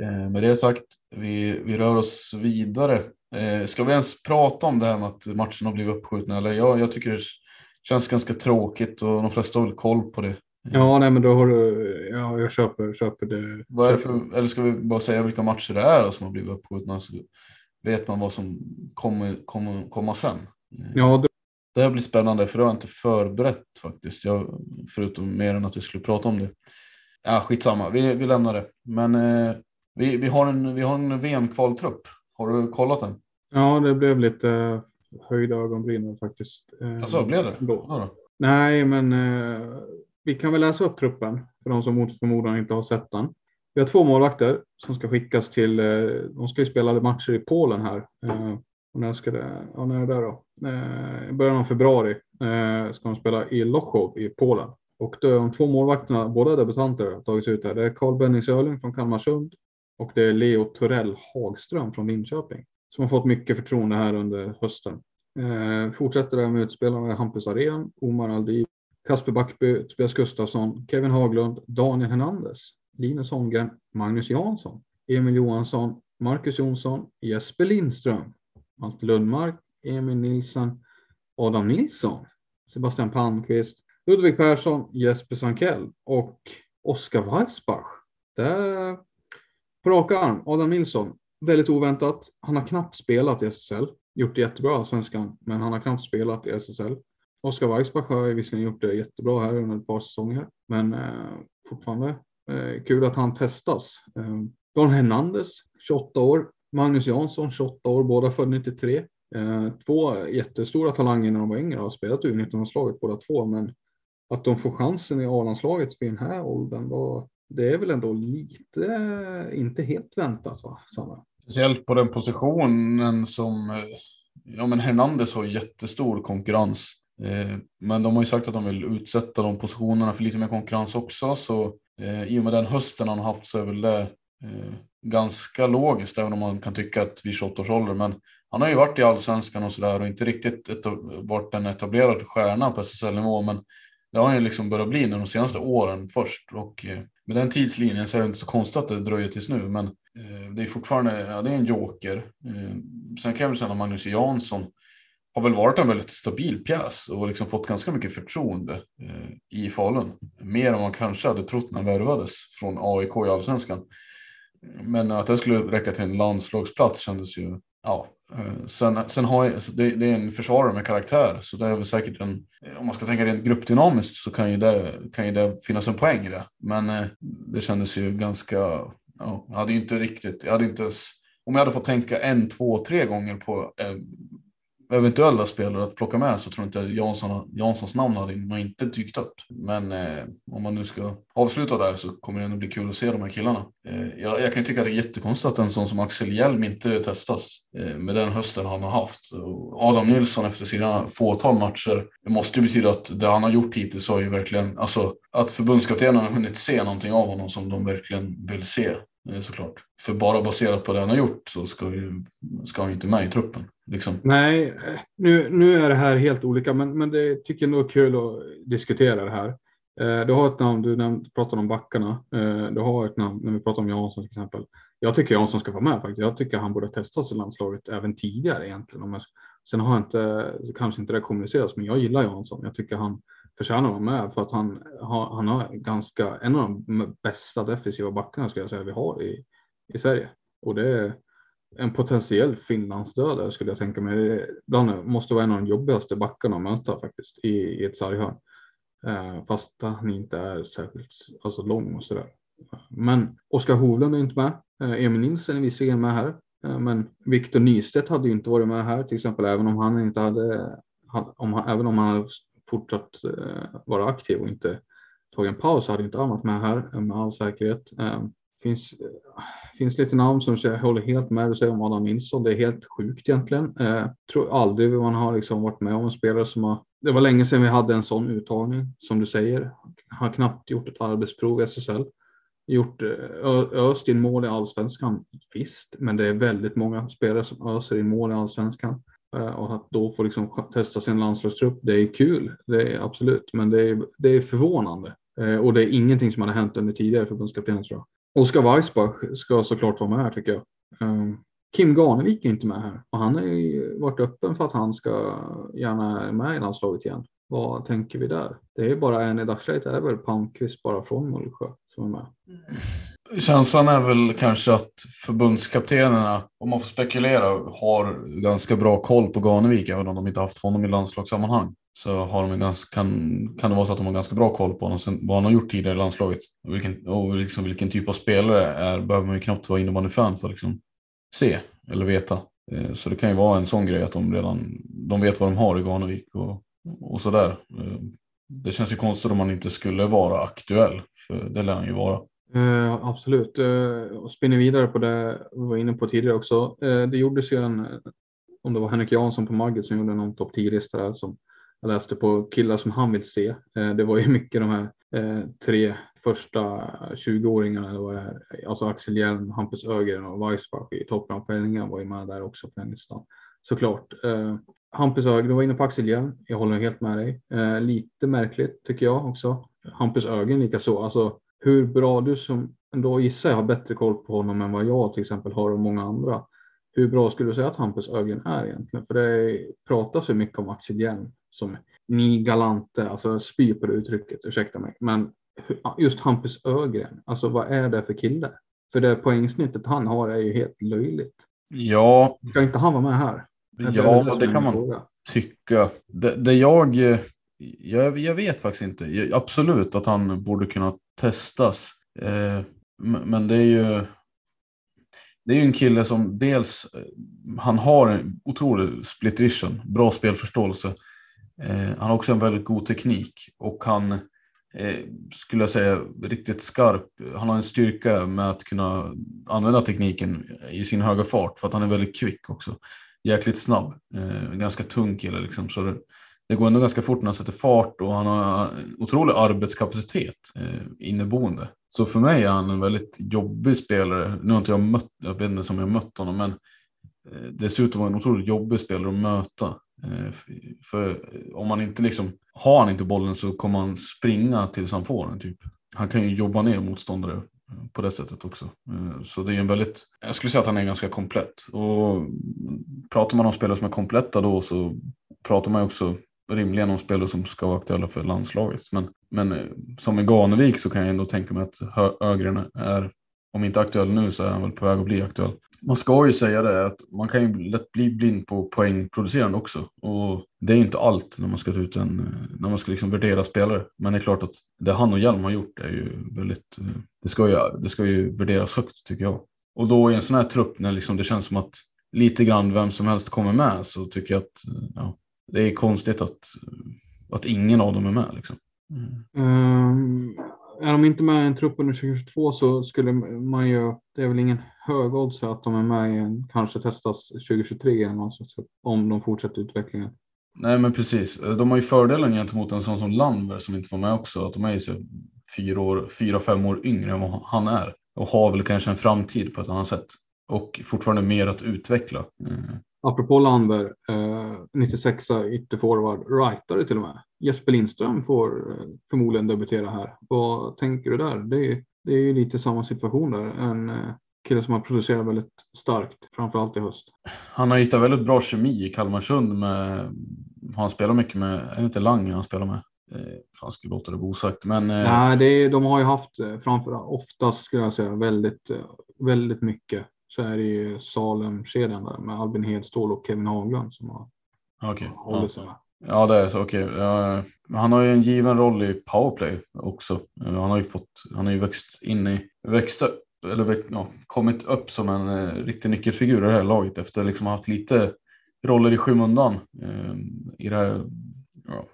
Eh, med det sagt, vi, vi rör oss vidare Eh, ska vi ens prata om det här med att matchen har blivit uppskjutna? Eller ja, jag tycker det känns ganska tråkigt och de flesta har väl koll på det. Ja, nej, men då har du, ja, jag köper, köper det. Vad är det för, eller ska vi bara säga vilka matcher det är som har blivit uppskjutna så vet man vad som kommer, kommer komma sen. Ja, det... det här blir spännande för det har jag inte förberett faktiskt. Jag, förutom mer än att vi skulle prata om det. Ja, skitsamma, vi, vi lämnar det. Men eh, vi, vi har en, vi har en VM-kvaltrupp har du kollat den? Ja, det blev lite höjda ögonbryn faktiskt. Alltså, blev det? Ja, Nej, men eh, vi kan väl läsa upp truppen för de som mot förmodan inte har sett den. Vi har två målvakter som ska skickas till, eh, de ska ju spela matcher i Polen här. Eh, och när ska det, ja, när är det då? Eh, I början av februari eh, ska de spela i Lochow i Polen. Och de två målvakterna, båda debutanter, har tagits ut här. Det är Carl Benning Sörling från Kalmarsund och det är Leo Torell Hagström från Linköping som har fått mycket förtroende här under hösten. Eh, fortsätter där med utspelarna Hampus Arén, Omar Aldi, Kasper Backby, Tobias Gustafsson, Kevin Haglund, Daniel Hernandez, Linus Holmgren, Magnus Jansson, Emil Johansson, Marcus Jonsson, Jesper Lindström, Malte Lundmark, Emil Nilsson, Adam Nilsson, Sebastian Palmqvist, Ludvig Persson, Jesper Sankell och Oskar Weissbach. Där på rak arm, Adam Nilsson, väldigt oväntat. Han har knappt spelat i SSL, gjort det jättebra i svenskan, men han har knappt spelat i SSL. Oskar Weissbach har visserligen gjort det jättebra här under ett par säsonger, men eh, fortfarande eh, kul att han testas. Eh, Don Hernandez, 28 år, Magnus Jansson, 28 år, båda född 93. Eh, två jättestora talanger när de var yngre och har spelat u 19-landslaget båda två, men att de får chansen i A-landslaget vid den här åldern, var det är väl ändå lite, eh, inte helt väntat va, Sanna? Speciellt på den positionen som, eh, ja men Hernandez har jättestor konkurrens. Eh, men de har ju sagt att de vill utsätta de positionerna för lite mer konkurrens också. Så i och med den hösten han har haft så är väl det ganska logiskt, även om man kan tycka att vid 28 års ålder. Men han har ju varit i allsvenskan och sådär och inte riktigt varit en etablerad stjärna på SSL-nivå. Men det har han ju liksom börjat bli de senaste åren först. Och med den tidslinjen så är det inte så konstigt att det dröjer tills nu. Men eh, det är fortfarande ja, det är en joker. Eh, sen kan jag väl säga att Magnus Jansson har väl varit en väldigt stabil pjäs och liksom fått ganska mycket förtroende eh, i Falun. Mer än man kanske hade trott när han värvades från AIK i allsvenskan. Men att det skulle räcka till en landslagsplats kändes ju, ja. Eh, sen, sen har jag, det, det, är en försvarare med karaktär så det är väl säkert en, om man ska tänka rent gruppdynamiskt så kan ju det, kan ju det finnas en poäng i det. Men eh, det kändes ju ganska, ja, jag hade inte riktigt, jag hade inte ens, om jag hade fått tänka en, två, tre gånger på eh, eventuella spelare att plocka med så tror jag inte Jansson, Janssons namn hade nog inte dykt upp. Men eh, om man nu ska avsluta där så kommer det ändå bli kul att se de här killarna. Eh, jag, jag, kan tycka att det är jättekonstigt att en sån som Axel Hjelm inte testas eh, med den hösten han har haft. Och Adam Nilsson efter sina fåtal matcher, det måste ju betyda att det han har gjort hittills har ju verkligen, alltså att förbundskaptenen har hunnit se någonting av honom som de verkligen vill se Eh, såklart. För bara baserat på det han har gjort så ska, ju, ska han ju inte med i truppen. Liksom. Nej, eh, nu, nu är det här helt olika, men, men det tycker jag ändå är kul att diskutera det här. Eh, du har ett namn, du pratar om backarna. Eh, du har ett namn när vi pratar om Jansson till exempel. Jag tycker Jansson ska vara med faktiskt. Jag tycker han borde testas i landslaget även tidigare egentligen. Om jag, sen har jag inte, kanske inte det kommunicerats, men jag gillar Jansson. Jag tycker han förtjänar att vara med för att han har, han har ganska, en av de bästa defensiva backarna skulle jag säga vi har i, i Sverige. Och det är en potentiell Finlandsdödare skulle jag tänka mig. Det måste vara en av de jobbigaste backarna att möta faktiskt i, i ett sarghörn. Eh, fast han inte är särskilt alltså, lång och sådär. Men Oskar Hovlund är inte med. Eh, Emil Nilsson är visserligen med här. Eh, men Viktor Nystedt hade ju inte varit med här till exempel, även om han inte hade, om han, även om han hade fortsatt eh, vara aktiv och inte tagit en paus hade inte han varit med här med all säkerhet. Ehm, eh, finns, finns lite namn som jag håller helt med dig om Adam Nilsson. Det är helt sjukt egentligen. Eh, tror aldrig man har liksom varit med om en spelare som har. Det var länge sedan vi hade en sån uttagning som du säger. Har knappt gjort ett arbetsprov i SSL. Gjort eh, öst in mål i allsvenskan. Visst, men det är väldigt många spelare som öser in mål i allsvenskan. Eh, och att då få liksom testa sin landslagstrupp, det är kul, det är absolut, men det är, det är förvånande. Eh, och det är ingenting som hade hänt under tidigare förbundskapten tror jag. Oskar Weissbach ska såklart vara med här tycker jag. Eh, Kim Garnevik är inte med här och han har ju varit öppen för att han ska gärna med i landslaget igen. Vad tänker vi där? Det är bara en i dagsläget är väl Palmqvist bara från Mullsjö som är med. Mm. Känslan är väl kanske att förbundskaptenerna, om man får spekulera, har ganska bra koll på Ganevik, även om de inte haft honom i landslagssammanhang. Så har de ganska, kan, kan det vara så att de har ganska bra koll på honom, sen, vad han har gjort tidigare i landslaget. Och vilken, och liksom vilken typ av spelare är, behöver man ju knappt vara innebandyfan för att liksom se eller veta. Eh, så det kan ju vara en sån grej att de redan de vet vad de har i Ganevik och, och sådär. Eh, det känns ju konstigt om man inte skulle vara aktuell, för det lär han ju vara. Eh, absolut. eh, och spinner vidare på det vi var inne på tidigare också. Eh, det gjordes ju en, om det var Henrik Jansson på Magget som gjorde någon topp 10-lista där som jag läste på killar som han vill se. Eh, det var ju mycket de här eh, tre första 20-åringarna, eller vad det är. alltså Axel Hjelm, Hampus Ögren och Weissbach i toppen av penningen var ju med där också på den listan. Såklart. Eh, Hampus Ögren, du var inne på Axel Hjelm, jag håller helt med dig. lite märkligt tycker jag också. Hampus Ögren likaså. Alltså, hur bra du som då gissar jag har bättre koll på honom än vad jag till exempel har och många andra. Hur bra skulle du säga att Hampus Ögren är egentligen? För det pratas ju mycket om Axel Hjelm som ni galante, alltså spy på det uttrycket, ursäkta mig. Men just Hampus Ögren, alltså vad är det för kille? För det poängsnittet han har är ju helt löjligt. Ja. Ska inte han vara med här? Det ja, det, det kan man fråga. tycka. Det, det jag, jag, jag vet faktiskt inte. Jag, absolut att han borde kunna testas. Eh, men det är ju det är ju en kille som dels eh, han har en otrolig split vision, bra spelförståelse. Eh, han har också en väldigt god teknik och han eh, skulle jag säga riktigt skarp. Han har en styrka med att kunna använda tekniken i sin höga fart för att han är väldigt kvick också. Jäkligt snabb, eh, ganska tung kille liksom. Så det, går ändå ganska fort när han sätter fart och han har otrolig arbetskapacitet eh, inneboende. Så för mig är han en väldigt jobbig spelare. Nu har inte jag mött, jag vet inte om jag mött honom, men eh, dessutom var en otroligt jobbig spelare att möta. Eh, för eh, om man inte liksom, har han inte bollen så kommer han springa tills han får den typ. Han kan ju jobba ner motståndare eh, på det sättet också. Eh, så det är en väldigt, jag skulle säga att han är ganska komplett. Och pratar man om spelare som är kompletta då så pratar man ju också rimligen om spelare som ska vara aktuella för landslaget. Men, men eh, som i Ganevik så kan jag ändå tänka mig att Ögren är, om inte aktuell nu så är han väl på väg att bli aktuell. Man ska ju säga det att man kan ju lätt bli blind på poängproducerande också. Och det är inte allt när man ska ut en, eh, när man ska liksom värdera spelare. Men det är klart att det han och Hjelm har gjort är ju väldigt, eh, det ska ju, det ska ju värderas högt tycker jag. Och då i en sån här trupp när liksom det känns som att lite grann vem som helst kommer med så tycker jag att ja, det är konstigt att, att ingen av dem är med. Liksom. Mm. Um, är de inte med i en trupp under 2022 så skulle man ju, det är väl ingen hög odds att de är med i en, kanske testas 2023 alltså, om de fortsätter utvecklingen. Nej men precis, de har ju fördelen gentemot en sån som Landver som inte var med också, att de är ju så fyra, år, fyra, fem år yngre än vad han är och har väl kanske en framtid på ett annat sätt och fortfarande mer att utveckla. Mm. Apropå Landberg, eh, 96 ytterforward, rightare till och med. Jesper Lindström får eh, förmodligen debutera här. Vad tänker du där? Det är, det är ju lite samma situation där. En eh, kille som har producerat väldigt starkt, framförallt i höst. Han har hittat väldigt bra kemi i Kalmarsund med, han spelar mycket med, är det inte Langer han spelar med? Eh, fan skulle låta det vara osagt. Men. Nej, det är, de har ju haft framför oftast skulle jag säga väldigt, väldigt mycket så är det ju Salem-kedjan där med Albin Hedstål och Kevin Haglund som har okay. hållit sig med. Ja, det är så. Okej. Okay. Ja, han har ju en given roll i powerplay också. Han har ju fått, han har ju växt in i, växt upp, eller ja, kommit upp som en eh, riktig nyckelfigur i det här laget efter liksom haft lite roller i skymundan eh, i det här, ja,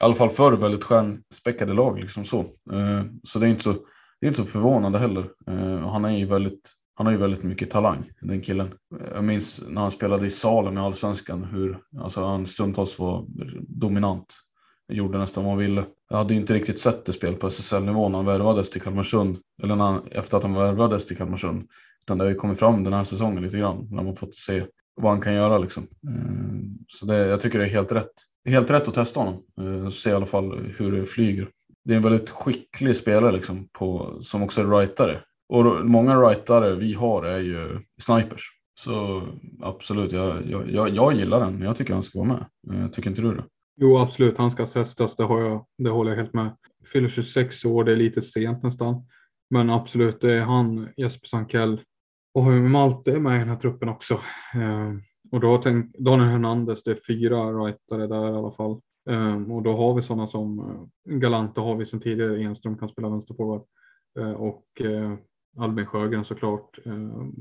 i alla fall förr väldigt stjärnspäckade lag liksom så. Eh, så det är inte så, det är inte så förvånande heller. Han är ju väldigt han har ju väldigt mycket talang, den killen. Jag minns när han spelade i Salem i Allsvenskan hur alltså, han stundtals var dominant. Gjorde nästan vad han ville. Jag hade inte riktigt sett det spel på SSL-nivå när han värvades till Kalmarsund. Eller när han, efter att han värvades till Kalmarsund. Utan det har ju kommit fram den här säsongen lite grann. När man fått se vad han kan göra liksom. Eh, så det, jag tycker det är helt rätt. Helt rätt att testa honom. Eh, se i alla fall hur det flyger. Det är en väldigt skicklig spelare liksom på, som också är rightare. Och många rightare vi har är ju snipers. Så absolut, jag, jag, jag gillar den. Jag tycker han ska vara med. Eh, tycker inte du det? Jo, absolut. Han ska testas. Det, har jag, det håller jag helt med. Fyller 26 år, det är lite sent nästan. Men absolut, det är han, Jesper Sankell och Malte är med i den här truppen också. Eh, och då har tänkt Daniel Hernandez, det är fyra rightare där i alla fall. Eh, och då har vi sådana som eh, Galante har vi som tidigare, Enström kan spela vänsterforward. Eh, och eh, Albin Sjögren såklart. Eh,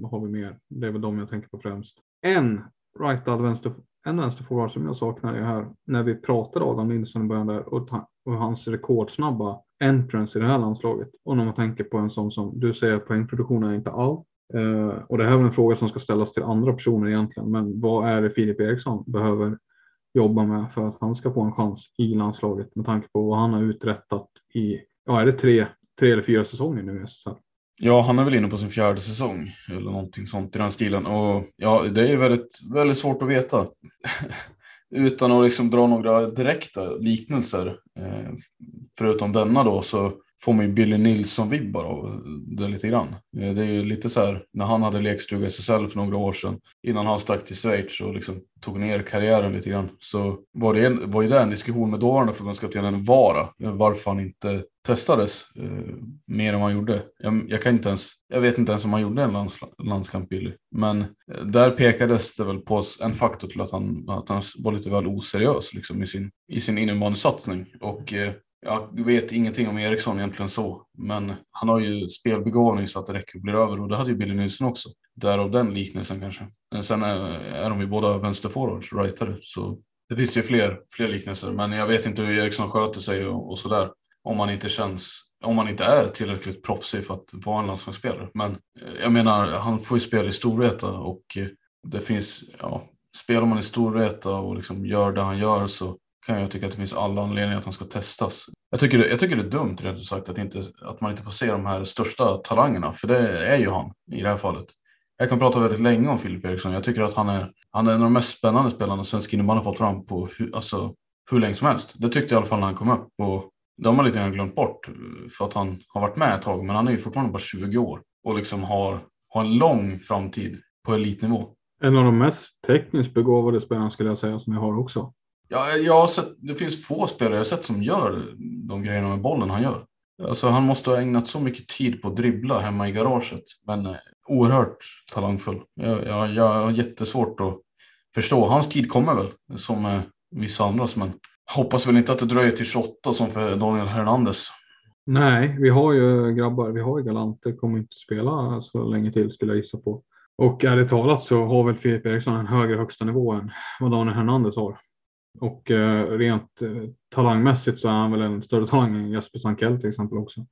har vi mer? Det är väl de jag tänker på främst. En rightad vänster, en vänsterforward som jag saknar är här när vi pratade Adam Nilsson i början där och, och hans rekordsnabba entrance i det här landslaget. Och när man tänker på en sån som du säger poängproduktion är inte allt. Uh, eh, och det här är en fråga som ska ställas till andra personer egentligen. Men vad är det Filip Eriksson behöver jobba med för att han ska få en chans i landslaget med tanke på vad han har uträttat i, ja är det tre, tre eller fyra säsonger nu Så Ja, han är väl inne på sin fjärde säsong eller någonting sånt i den stilen. Och ja, det är väldigt, väldigt svårt att veta. Utan att liksom dra några direkta liknelser. Eh, förutom denna då så får man ju Billy Nilsson-vibbar av eh, det lite grann. Eh, det är ju lite så här när han hade lekstuga SSL för några år sedan innan han stack till Schweiz och liksom tog ner karriären lite grann så var, det en, var ju det en diskussion med dåvarande förbundskaptenen Vara eh, varför han inte testades eh, mer än vad han gjorde. Jag, jag, kan inte ens, jag vet inte ens om han gjorde en lands, landskamp Billy. Men eh, där pekades det väl på en faktor till att han, att han var lite väl oseriös liksom, i sin, i sin innebandysatsning. Och eh, jag vet ingenting om Eriksson egentligen så, men han har ju spelbegåvning så att det räcker och blir över och det hade ju Billy Nilsson också. Därav den liknelsen kanske. Men sen är, är de ju båda vänsterforwards, rightare, så det finns ju fler, fler liknelser, men jag vet inte hur Eriksson sköter sig och, och sådär. Om man inte känns, om man inte är tillräckligt proffsig för att vara en landslagsspelare. Men eh, jag menar, han får ju spela i Storvreta och det finns, ja, spelar man i Storvreta och liksom gör det han gör så kan jag tycka att det finns alla anledningar att han ska testas. Jag tycker, det, jag tycker det är dumt rent ut sagt att, inte, att man inte får se de här största talangerna, för det är ju han i det här fallet. Jag kan prata väldigt länge om Filip Eriksson. Jag tycker att han är, han är en av de mest spännande spelarna svensk innebandy fått fram på hu, alltså, hur länge som helst. Det tyckte jag i alla fall när han kom upp. Och det har man lite grann glömt bort för att han har varit med ett tag, men han är ju fortfarande bara 20 år och liksom har, har en lång framtid på elitnivå. En av de mest tekniskt begåvade spelarna skulle jag säga som jag har också. Ja, jag har sett, det finns få spelare jag har sett som gör de grejerna med bollen han gör. Alltså, han måste ha ägnat så mycket tid på att dribbla hemma i garaget, men eh, oerhört talangfull. Jag, jag, jag har jättesvårt att förstå. Hans tid kommer väl, som vissa andras, men hoppas väl inte att det dröjer till 28 som för Daniel Hernandez. Nej, vi har ju grabbar, vi har ju Galante, kommer inte spela så länge till skulle jag gissa på. Och ärligt talat så har väl Filip Eriksson en högre högsta nivå än vad Daniel Hernandez har. Och eh, rent eh, talangmässigt så är han väl en större talang än Jesper Sankell till exempel också.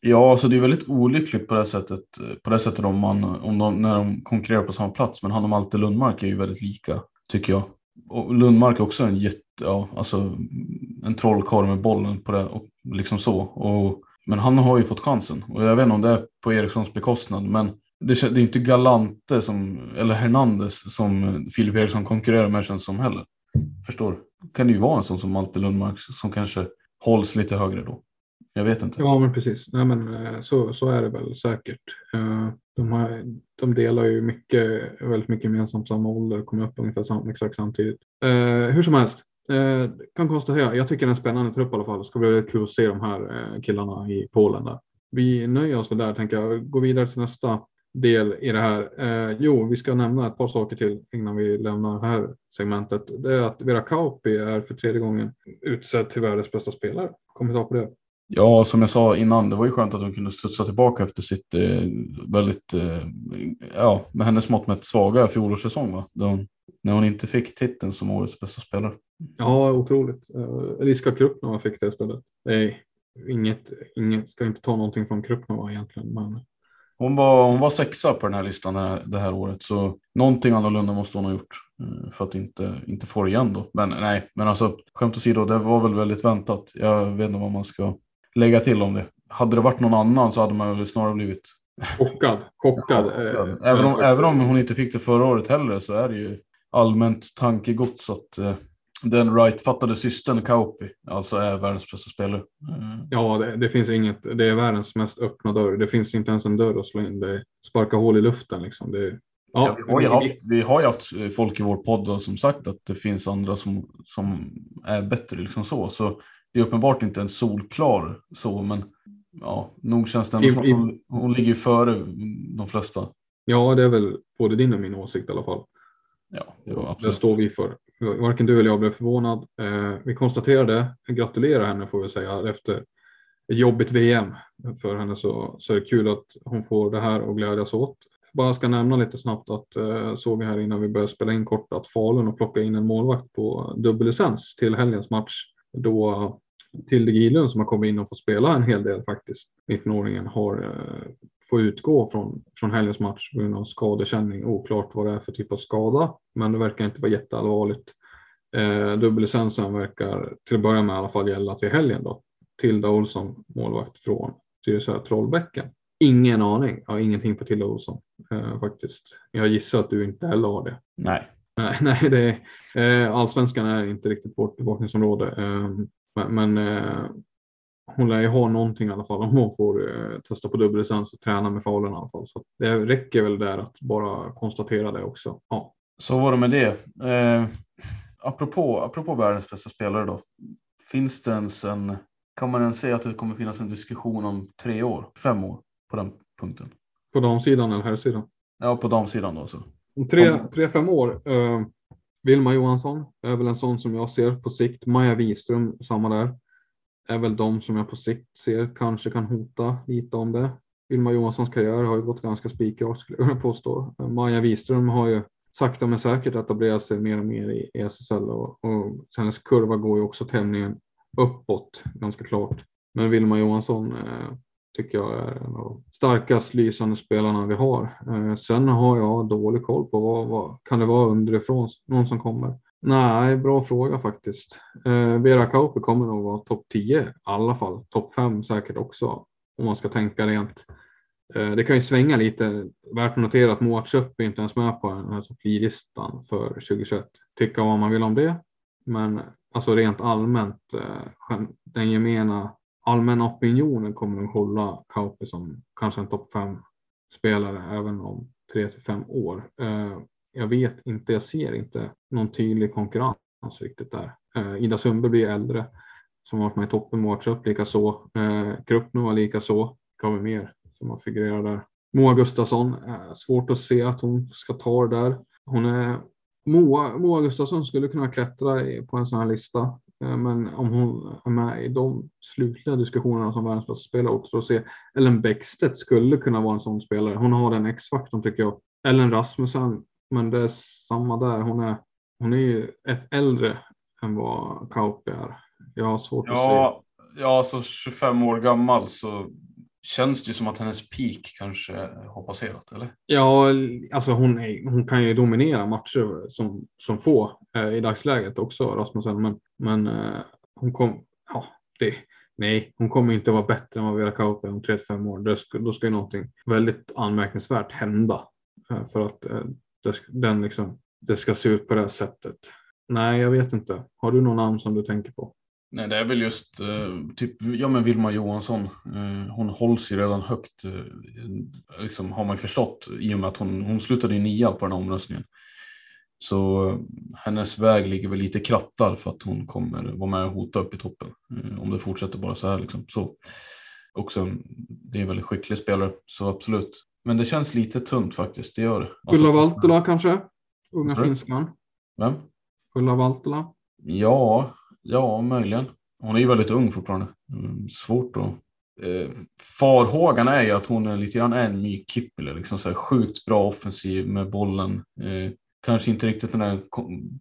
Ja, alltså det är väldigt olyckligt på det sättet, på det sättet om man, om de, när de konkurrerar på samma plats. Men han och Malte Lundmark är ju väldigt lika, tycker jag. Och Lundmark är också en jätte, ja, alltså en trollkarl med bollen på det och liksom så. Och, men han har ju fått chansen och jag vet inte om det är på Erikssons bekostnad, men det, det är inte Galante som, eller Hernandez som Filip Eriksson konkurrerar med känns som heller. Förstår? du? Kan det ju vara en sån som Malte Lundmark som kanske hålls lite högre då. Jag vet inte. Ja, men precis. Nej, men, eh, så, så är det väl säkert. Eh, de, har, de delar ju mycket, väldigt mycket gemensamt samma ålder och kommer upp ungefär sam, exakt samtidigt. Eh, hur som helst, eh, kan konstatera, jag tycker det är en spännande trupp i alla fall. Det ska bli väldigt kul att se de här eh, killarna i Polen där. Vi nöjer oss väl där, tänker jag. Gå vidare till nästa del i det här. Eh, jo, vi ska nämna ett par saker till innan vi lämnar det här segmentet. Det är att Vera Kauppi är för tredje gången utsedd till världens bästa spelare. Kommentar på det? Ja, som jag sa innan, det var ju skönt att hon kunde studsa tillbaka efter sitt eh, väldigt, eh, ja, med hennes mått med ett svaga fjolårssäsong, va? Hon, när hon inte fick titeln som årets bästa spelare. Ja, otroligt. Uh, Eliska Krupnova fick det istället. Nej, inget, inget, ska inte ta någonting från Krupnova egentligen, men hon var, hon var sexa på den här listan det här året, så någonting annorlunda måste hon ha gjort eh, för att inte, inte få det igen då. Men nej, men alltså skämt åsido, det var väl väldigt väntat. Jag vet inte vad man ska lägga till om det. Hade det varit någon annan så hade man väl snarare blivit chockad. chockad. Eh, även, om, även om hon inte fick det förra året heller så är det ju allmänt tankegods att eh, den right-fattade systern Kauppi alltså är världens bästa spelare. Mm. Ja, det, det, finns inget. Det är världens mest öppna dörr. Det finns inte ens en dörr att slå in. Det sparkar hål i luften liksom. Det, ja, ja, vi, har ju haft, vi har ju haft folk i vår podd som sagt att det finns andra som, som är bättre liksom så. Så det är uppenbart inte en solklar så, men ja, nog känns det ändå som att hon, hon ligger före de flesta. Ja, det är väl både din och min åsikt i alla fall. Ja, ja det står vi för. Varken du eller jag blev förvånad. Eh, vi konstaterade, gratulerar henne får vi säga, efter ett jobbigt VM för henne så, så är det kul att hon får det här och glädjas åt. Bara ska nämna lite snabbt att eh, såg vi här innan vi började spela in kort att Falun har plockat in en målvakt på dubbellicens till helgens match. Då eh, Tilde Gidlund som har kommit in och fått spela en hel del faktiskt, 19-åringen, har eh, får utgå från, från helgens match på grund av skadekänning. Oklart vad det är för typ av skada, men det verkar inte vara jätteallvarligt. Eh, dubbellicensen verkar till att börja med i alla fall gälla till helgen då. Tilda Olsson, målvakt från Tyresö Trollbäcken. Ingen aning, jag har ingenting på Tilda Olsson eh, faktiskt. Jag gissar att du inte heller har det. Nej. Nej, nej det är, eh, allsvenskan är inte riktigt vårt bevakningsområde. Eh, men eh, hon lär ju ha någonting i alla fall om hon får eh, testa på dubbellicens och träna med faulen i alla fall. Så det räcker väl där att bara konstatera det också. Ja. Så var det med det. Eh, apropå, apropå världens bästa spelare då. Finns det ens en, kan man ens säga att det kommer finnas en diskussion om tre år, fem år på den punkten? På damsidan eller herrsidan? Ja, på damsidan då. Så. Om tre, tre, fem år. Eh, Vilma Johansson är väl en sån som jag ser på sikt. Maja Wiström, samma där. Är väl de som jag på sikt ser kanske kan hota lite om det. Vilma Johanssons karriär har ju gått ganska spikrakt skulle jag påstå. Maja Wiström har ju sakta men säkert etablerat sig mer och mer i SSL och, och hennes kurva går ju också tämligen uppåt ganska klart. Men Vilma Johansson eh, tycker jag är en av de starkast lysande spelarna vi har. Eh, sen har jag dålig koll på vad, vad kan det vara underifrån, någon som kommer. Nej, bra fråga faktiskt. Eh, Vera Kauppi kommer nog vara topp 10 i alla fall. Topp 5 säkert också om man ska tänka rent. Eh, det kan ju svänga lite. Värt att notera att Moa Köpp är inte ens med på den här topp 10-listan för 2021. Tycka vad man vill om det. Men alltså rent allmänt, eh, den gemena allmänna opinionen kommer att hålla Kauppi som kanske en topp 5 spelare även om 3 till 5 år. Eh, jag vet inte, jag ser inte någon tydlig konkurrens riktigt där. Eh, Ida Sundberg blir äldre som varit med i toppen, Mårtsöp likaså. Eh, Kruppnova likaså. Kan vi mer som har figurerat där. Moa Gustafsson, eh, svårt att se att hon ska ta det där. Hon är, Moa, Moa Gustafsson skulle kunna klättra på en sån här lista. Eh, men om hon är med i de slutliga diskussionerna som världens bästa spelare också att se. Ellen Bäckstedt skulle kunna vara en sån spelare. Hon har den X-faktorn tycker jag. Ellen Rasmussen men det är samma där. Hon är, hon är ju ett äldre än vad Kauppi är. Jag har svårt ja, att se. Ja, så 25 år gammal så känns det ju som att hennes peak kanske har passerat, eller? Ja, alltså hon, är, hon kan ju dominera matcher som, som få eh, i dagsläget också, Rasmussen. Men, men eh, hon kom, ja, det, nej, hon kommer inte vara bättre än vad Vera Kauppi om 35 år. Det då ska ju någonting väldigt anmärkningsvärt hända eh, för att eh, den liksom, det ska se ut på det här sättet. Nej, jag vet inte. Har du någon namn som du tänker på? Nej, det är väl just eh, typ, ja men Vilma Johansson. Eh, hon hålls ju redan högt, eh, liksom, har man ju förstått, i och med att hon, hon slutade i nia på den här omröstningen. Så eh, hennes väg ligger väl lite krattad för att hon kommer vara med och hota upp i toppen. Eh, om det fortsätter bara så här liksom. Så, också, det är en väldigt skicklig spelare, så absolut. Men det känns lite tunt faktiskt, det gör. Alltså, Ulla Valtola kanske? Unga finskan. Vem? Ulla Valtola? Ja, ja möjligen. Hon är ju väldigt ung fortfarande. Mm, svårt att... Eh, farhågan är ju att hon är lite grann en ny Kippele, liksom så här sjukt bra offensiv med bollen. Eh, kanske inte riktigt den där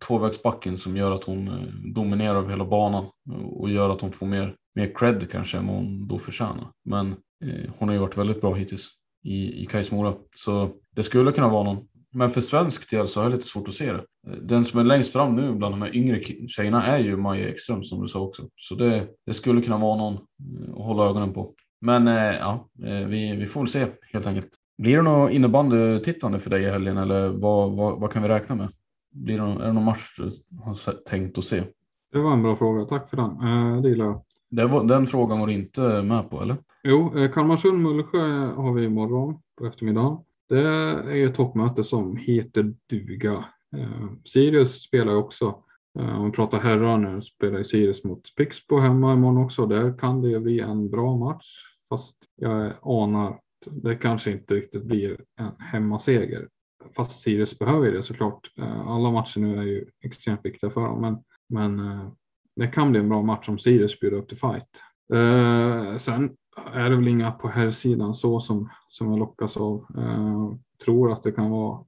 tvåvägsbacken som gör att hon eh, dominerar över hela banan och gör att hon får mer, mer cred kanske än vad hon då förtjänar. Men eh, hon har ju varit väldigt bra hittills i, i Kais Så det skulle kunna vara någon. Men för svensk del så har jag lite svårt att se det. Den som är längst fram nu bland de här yngre tjejerna är ju Maja Ekström som du sa också. Så det, det skulle kunna vara någon eh, att hålla ögonen på. Men eh, ja, eh, vi, vi får väl se helt enkelt. Blir det något innebandytittande för dig i helgen eller vad, vad, vad kan vi räkna med? Blir det någon, är det någon match du har tänkt att se? Det var en bra fråga, tack för den. Eh, det gillar jag. Var, den frågan var du inte med på eller? Jo, eh, Kalmarsund-Mullsjö har vi imorgon på eftermiddagen. Det är ett toppmöte som heter duga. Eh, Sirius spelar också. Eh, om vi pratar herrar nu spelar Sirius mot Pixbo hemma imorgon också. Där kan det bli en bra match. Fast jag anar att det kanske inte riktigt blir en hemmaseger. Fast Sirius behöver det såklart. Eh, alla matcher nu är ju extremt viktiga för dem. Men, men eh, det kan bli en bra match om Sirius bjuder upp till fight. Eh, sen är det väl inga på här sidan så som, som jag lockas av. Eh, tror att det kan vara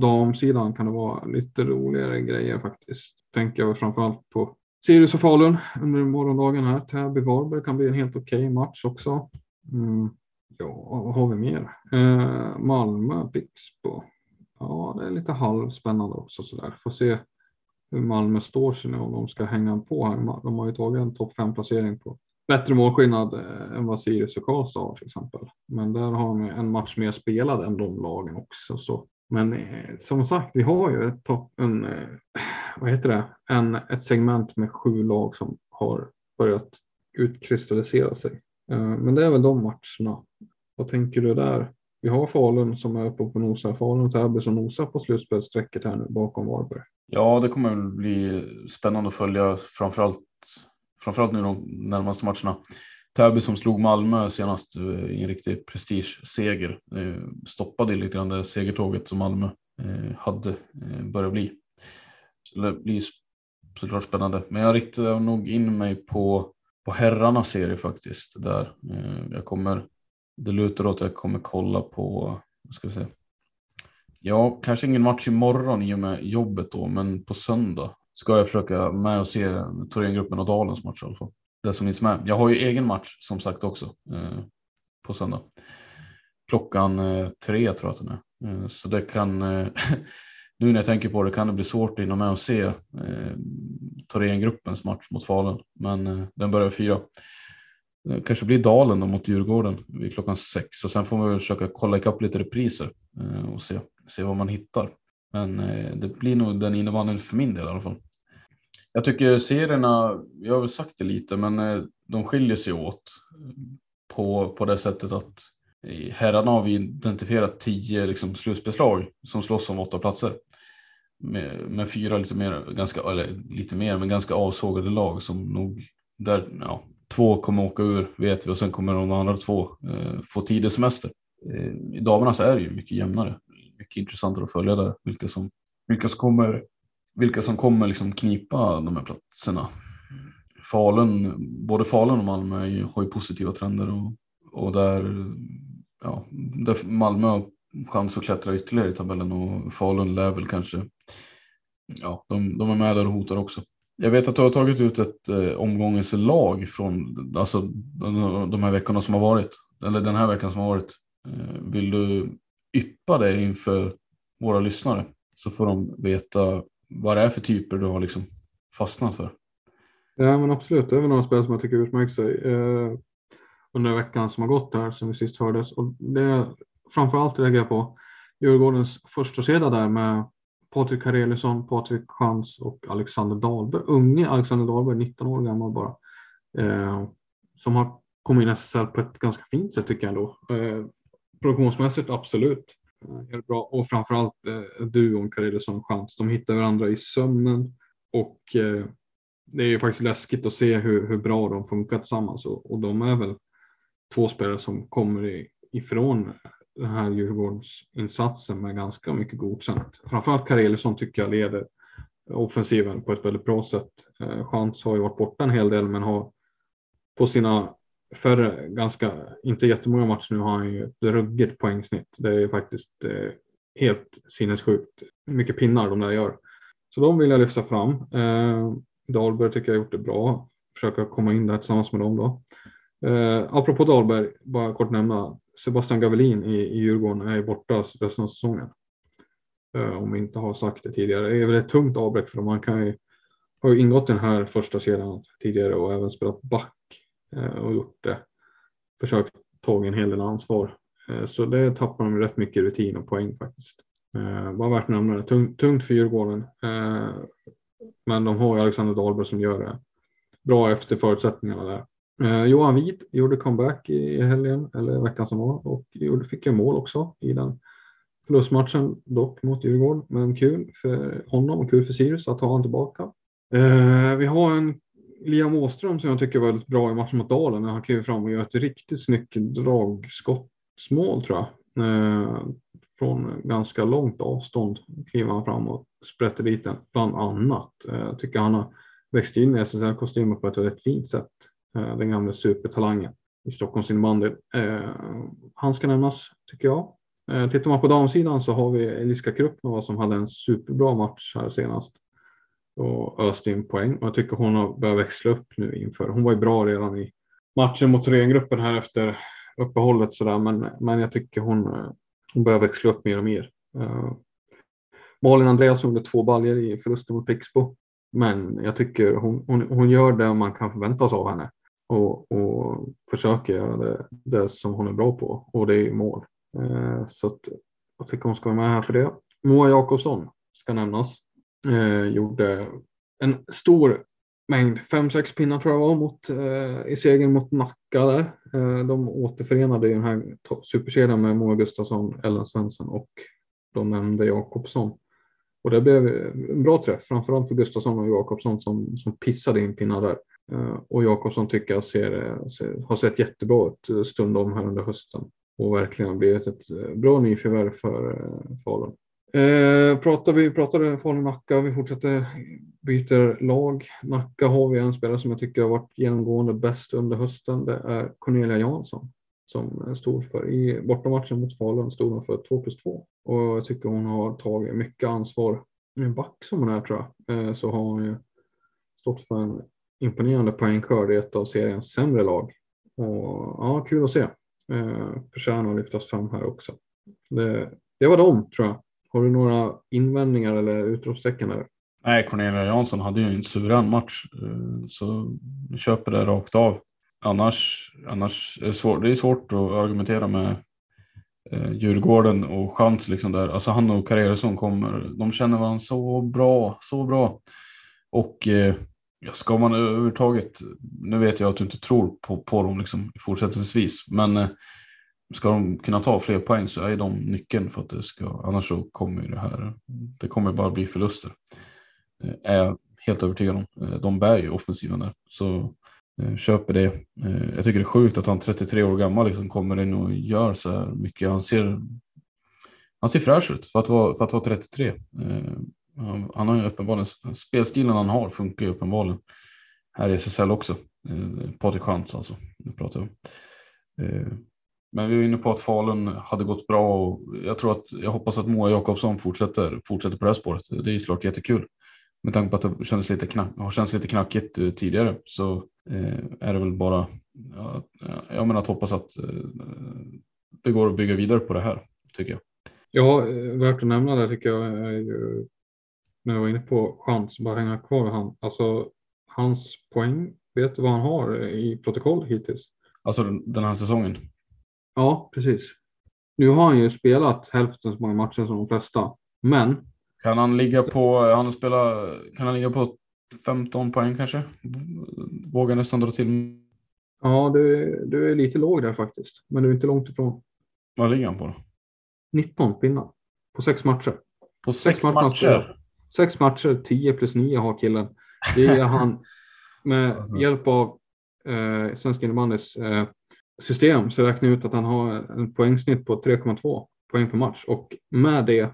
damsidan kan det vara lite roligare grejer faktiskt. Tänker jag framförallt på Sirius och Falun under morgondagen här. Täby-Varberg kan bli en helt okej okay match också. Mm. Ja, vad har vi mer? Eh, Malmö, Pixbo. Ja, det är lite halvspännande också sådär. Får se hur Malmö står sig nu om de ska hänga på här. De har ju tagit en topp 5 placering på bättre målskillnad eh, än vad Sirius och Karlstad har till exempel. Men där har de en match mer spelad än de lagen också. Så. Men eh, som sagt, vi har ju ett topp, en, eh, vad heter det, en, ett segment med sju lag som har börjat utkristallisera sig. Eh, men det är väl de matcherna. Vad tänker du där? Vi har Falun som är uppe på nosar. Falun och Täby som nosar på slutspelsstrecket här nu bakom Varberg. Ja, det kommer väl bli spännande att följa framförallt, framförallt nu de närmaste matcherna. Täby som slog Malmö senast eh, i en riktig prestigeseger. Eh, stoppade lite grann det segertåget som Malmö eh, hade börjat bli. Så det blir såklart spännande. Men jag riktar nog in mig på, på herrarnas serie faktiskt. Där. Jag kommer, det lutar åt att jag kommer kolla på, vad ska vi säga? Ja, kanske ingen match imorgon i och med jobbet då, men på söndag ska jag försöka med och se Thorengruppen och Dalens match i alla fall det som finns med. Jag har ju egen match som sagt också eh, på söndag. Klockan eh, tre tror jag att den är. Eh, så det kan, eh, nu när jag tänker på det kan det bli svårt att hinna med och se eh, Thorengruppens match mot Falun. Men eh, den börjar fyra. Det kanske blir Dalen då mot Djurgården vid klockan sex och sen får man försöka kolla ikapp lite repriser eh, och se, se vad man hittar. Men eh, det blir nog den innebandyn för min del i alla fall. Jag tycker serierna, jag har väl sagt det lite, men eh, de skiljer sig åt eh, på, på det sättet att i herrarna har vi identifierat tio liksom, slutbeslag som slåss om åtta platser. Med, med fyra lite mer, ganska, eller lite mer, men ganska avsågade lag som nog, där ja, två kommer åka ur vet vi och sen kommer de andra två eh, få tidig semester. I damerna så är det ju mycket jämnare, mycket intressantare att följa där, vilka som, vilka som kommer vilka som kommer liksom knipa de här platserna. Falun, både Falun och Malmö har ju positiva trender och, och där, ja, där Malmö har chans att klättra ytterligare i tabellen och Falun lär väl kanske, ja, de, de är med där och hotar också. Jag vet att du har tagit ut ett eh, omgångens lag från alltså, de, de här veckorna som har varit, eller den här veckan som har varit. Eh, vill du yppa det inför våra lyssnare så får de veta vad det är för typer du har liksom fastnat för. Ja men absolut, det är väl några spel som jag tycker utmärkt sig eh, under veckan som har gått här som vi sist hördes. Och det framförallt reagerar på Djurgårdens första kedja där med Patrik Karelisson, Patrik Chans och Alexander Dahlberg. Unge Alexander Dahlberg, 19 år gammal bara. Eh, som har kommit in i SSL på ett ganska fint sätt tycker jag ändå. Eh, produktionsmässigt absolut. Eh, är bra. Och framförallt eh, duon en Chans. De hittar varandra i sömnen och eh, det är ju faktiskt läskigt att se hur, hur bra de funkar tillsammans och, och de är väl två spelare som kommer i, ifrån den här Djurgårdsinsatsen med ganska mycket godkänt. Framförallt Kareliusson tycker jag leder offensiven på ett väldigt bra sätt. Eh, Chans har ju varit borta en hel del men har på sina för ganska, inte jättemånga matcher nu har han ju ett ruggigt poängsnitt. Det är faktiskt eh, helt sinnessjukt mycket pinnar de där gör. Så de vill jag lyfta fram. Eh, Dahlberg tycker jag har gjort det bra. Försöka komma in där tillsammans med dem då. Eh, apropå Dahlberg, bara kort nämna. Sebastian Gavelin i, i Djurgården är borta resten av säsongen. Eh, om vi inte har sagt det tidigare. Det är väl ett tungt avbräck för dem. Han kan ju, har ju ingått den här första serien tidigare och även spelat back Eh, och gjort det. Försökt ta en hel del ansvar. Eh, så det tappar de rätt mycket rutin och poäng faktiskt. Eh, bara värt att nämna det. Tungt, tungt för Djurgården. Men de har ju Alexander Dahlberg som gör det bra efter förutsättningarna där. Johan Wid gjorde comeback i helgen, eller veckan som var, och fick en mål också i den förlustmatchen dock mot Djurgården. Men kul för honom och kul för Sirius att ha honom tillbaka. Vi har en Liam Åström som jag tycker var väldigt bra i matchen mot Dalen när han kliver fram och gör ett riktigt snyggt dragskottsmål tror jag. Eh, från ganska långt avstånd kliver han fram och sprätter dit den bland annat. Eh, jag tycker han har växt in i SSL-kostymen på ett väldigt fint sätt. Eh, den gamla supertalangen i Stockholms innebandy. Eh, han ska nämnas tycker jag. Eh, tittar man på damsidan så har vi Eliska Krupnova som hade en superbra match här senast och öste in poäng. Och jag tycker hon har börjat växla upp nu inför. Hon var ju bra redan i matchen mot Thorengruppen här efter uppehållet sådär. Men, men jag tycker hon, eh, hon börjar växla upp mer och mer. Uh, Malin Andreas gjorde två baljer i förlusten mot Pixbo. Men jag tycker hon, hon, hon gör det man kan förvänta sig av henne. Och, och försöker göra det, det som hon är bra på. Och det är mål. Uh, så att, jag tycker hon ska vara med här för det. Moa Jakobsson ska nämnas eh, gjorde en stor mängd, fem sex pinnar tror jag var mot, eh, i segern mot Nacka där. Eh, de återförenade i den här superkedjan med Moa Gustafsson, Ellen Svensson och de nämnde Jakobsson. Och det blev eh, en bra träff, framförallt för Gustafsson och Jakobsson som, som pissade in pinnar där. Eh, och Jakobsson tycker jag ser, eh, ser, har sett jättebra ut eh, stundom här under hösten och verkligen blivit ett bra nyförvärv för Falun. Eh, pratar vi pratade Falun-Nacka, vi fortsätter byter lag. Nacka har vi en spelare som jag tycker har varit genomgående bäst under hösten. Det är Cornelia Jansson som stod för i bortamatchen mot Falun stod hon för 2 plus 2 och jag tycker hon har tagit mycket ansvar. En back som hon är tror jag eh, så har hon ju stått för en imponerande poängskörd i ett av seriens sämre lag. Och ja, kul att se. Eh, förtjänar att lyftas fram här också. Det, det var dem tror jag. Har du några invändningar eller utropstecken där? Nej, Cornelia Jansson hade ju en suverän match eh, så jag köper det rakt av. Annars, annars är det, svårt, det är svårt att argumentera med eh, Djurgården och chans liksom där. Alltså han och Karelsson kommer, de känner varandra så bra, så bra. Och eh, ska man överhuvudtaget, nu vet jag att du inte tror på, på dem liksom fortsättningsvis, men eh, ska de kunna ta fler poäng så är de nyckeln för att det ska, annars så kommer det här, det kommer bara bli förluster. Eh, är jag helt övertygad om. Eh, de bär ju offensiven där, så eh, köper det. Jag tycker det är sjukt att han 33 år gammal liksom kommer in och gör så här mycket. Han ser, han ser fräsch ut för att vara, för att vara 33. Han har ju uppenbarligen, spelstilen han har funkar ju uppenbarligen här i SSL också. Patrik Schantz alltså, nu pratar jag om. Eh, men vi är inne på att Falun hade gått bra och jag tror att jag hoppas att Moa Jakobsson fortsätter, fortsätter på det här spåret. Det är ju såklart jättekul. Med tanke på att det kändes lite knack, har känts lite knackigt eh, tidigare så är det väl bara ja, jag menar att hoppas att det går att bygga vidare på det här tycker jag. Ja, värt att nämna det tycker jag är ju när jag var inne på chans, bara hänga kvar han. Alltså hans poäng, vet du vad han har i protokoll hittills? Alltså den här säsongen? Ja, precis. Nu har han ju spelat hälften så många matcher som de flesta, men. Kan han ligga på, han spelar, kan han ligga på 15 poäng kanske? Vågar nästan dra till. Ja, du, du är lite låg där faktiskt, men du är inte långt ifrån. Vad ligger han på då? 19 pinnar på sex matcher. På sex, sex matcher? matcher? Sex matcher, 10 plus 9 har killen. Det är han med alltså. hjälp av eh, Svenska innebandys eh, system så räknar jag ut att han har en poängsnitt på 3,2 poäng per match och med det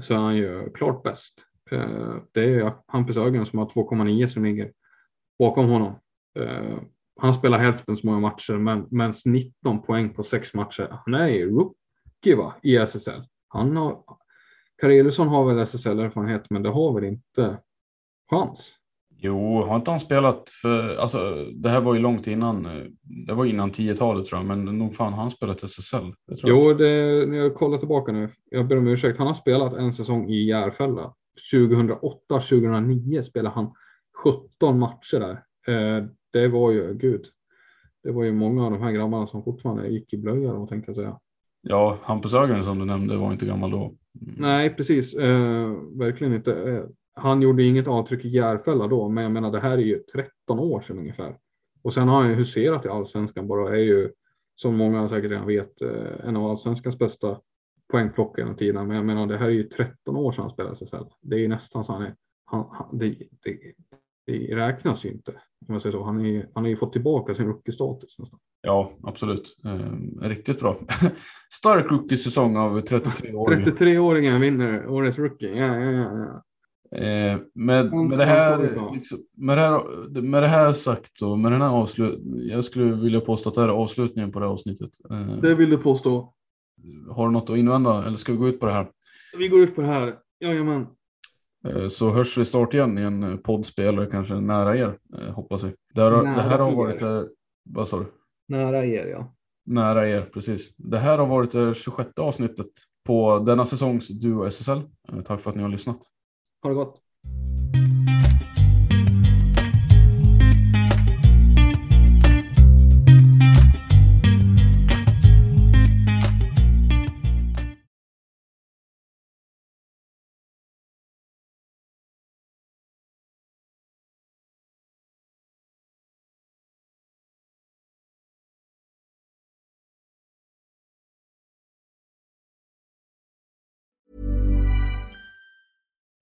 så är han ju klart bäst. Eh, det är Hampus Ögren som har 2,9 som ligger bakom honom. Eh, han spelar hälften så många matcher men, men 19 poäng på sex matcher. Han är ju rookie va, i SSL. Han har, Karelusson har väl SSL-erfarenhet, men det har väl inte chans? Jo, har inte han spelat för, alltså det här var ju långt innan, det var innan 10-talet tror jag, men nog fan har han spelat SSL. Det jo, det, när jag kollar tillbaka nu, jag ber om ursäkt, han har spelat en säsong i Järfälla. 2008-2009 spelade han 17 matcher där. Eh, det var ju, gud, det var ju många av de här grabbarna som fortfarande gick i blöja, tänkte jag säga. Ja, Hampus Ögren som du nämnde var inte gammal då. Mm. Nej, precis. Eh, verkligen inte. Han gjorde inget avtryck i Järfälla då, men jag menar det här är ju 13 år sedan ungefär. Och sen har han ju huserat i allsvenskan bara, är ju som många säkert redan vet eh, en av allsvenskans bästa poängplockare genom tiden. Men jag menar det här är ju 13 år sedan han spelade SSL. Det är nästan så han är, han, han, det, det, det räknas ju inte. Om jag säger så. Han, är, han har ju fått tillbaka sin rookie-status nästan. Ja, absolut. Eh, riktigt bra. Stark rookie-säsong av 33-åringen. 33-åringen vinner årets rookie. Ja, ja, ja. Eh, med, med, det här, liksom, med, det här, med det här sagt och med den här avslut, jag skulle vilja påstå att det här är avslutningen på det här avsnittet. Eh, det vill du påstå. Har du något att invända eller ska vi gå ut på det här? Vi går ut på det här. Jajamän. Eh, så hörs vi snart igen i en poddspelare kanske nära er, eh, hoppas vi. Det här, det här har varit, er. vad sa du? Nära er ja. Nära er, precis. Det här har varit det 26 avsnittet på denna säsongs Duo SSL. Tack för att ni har lyssnat. Ha det gott.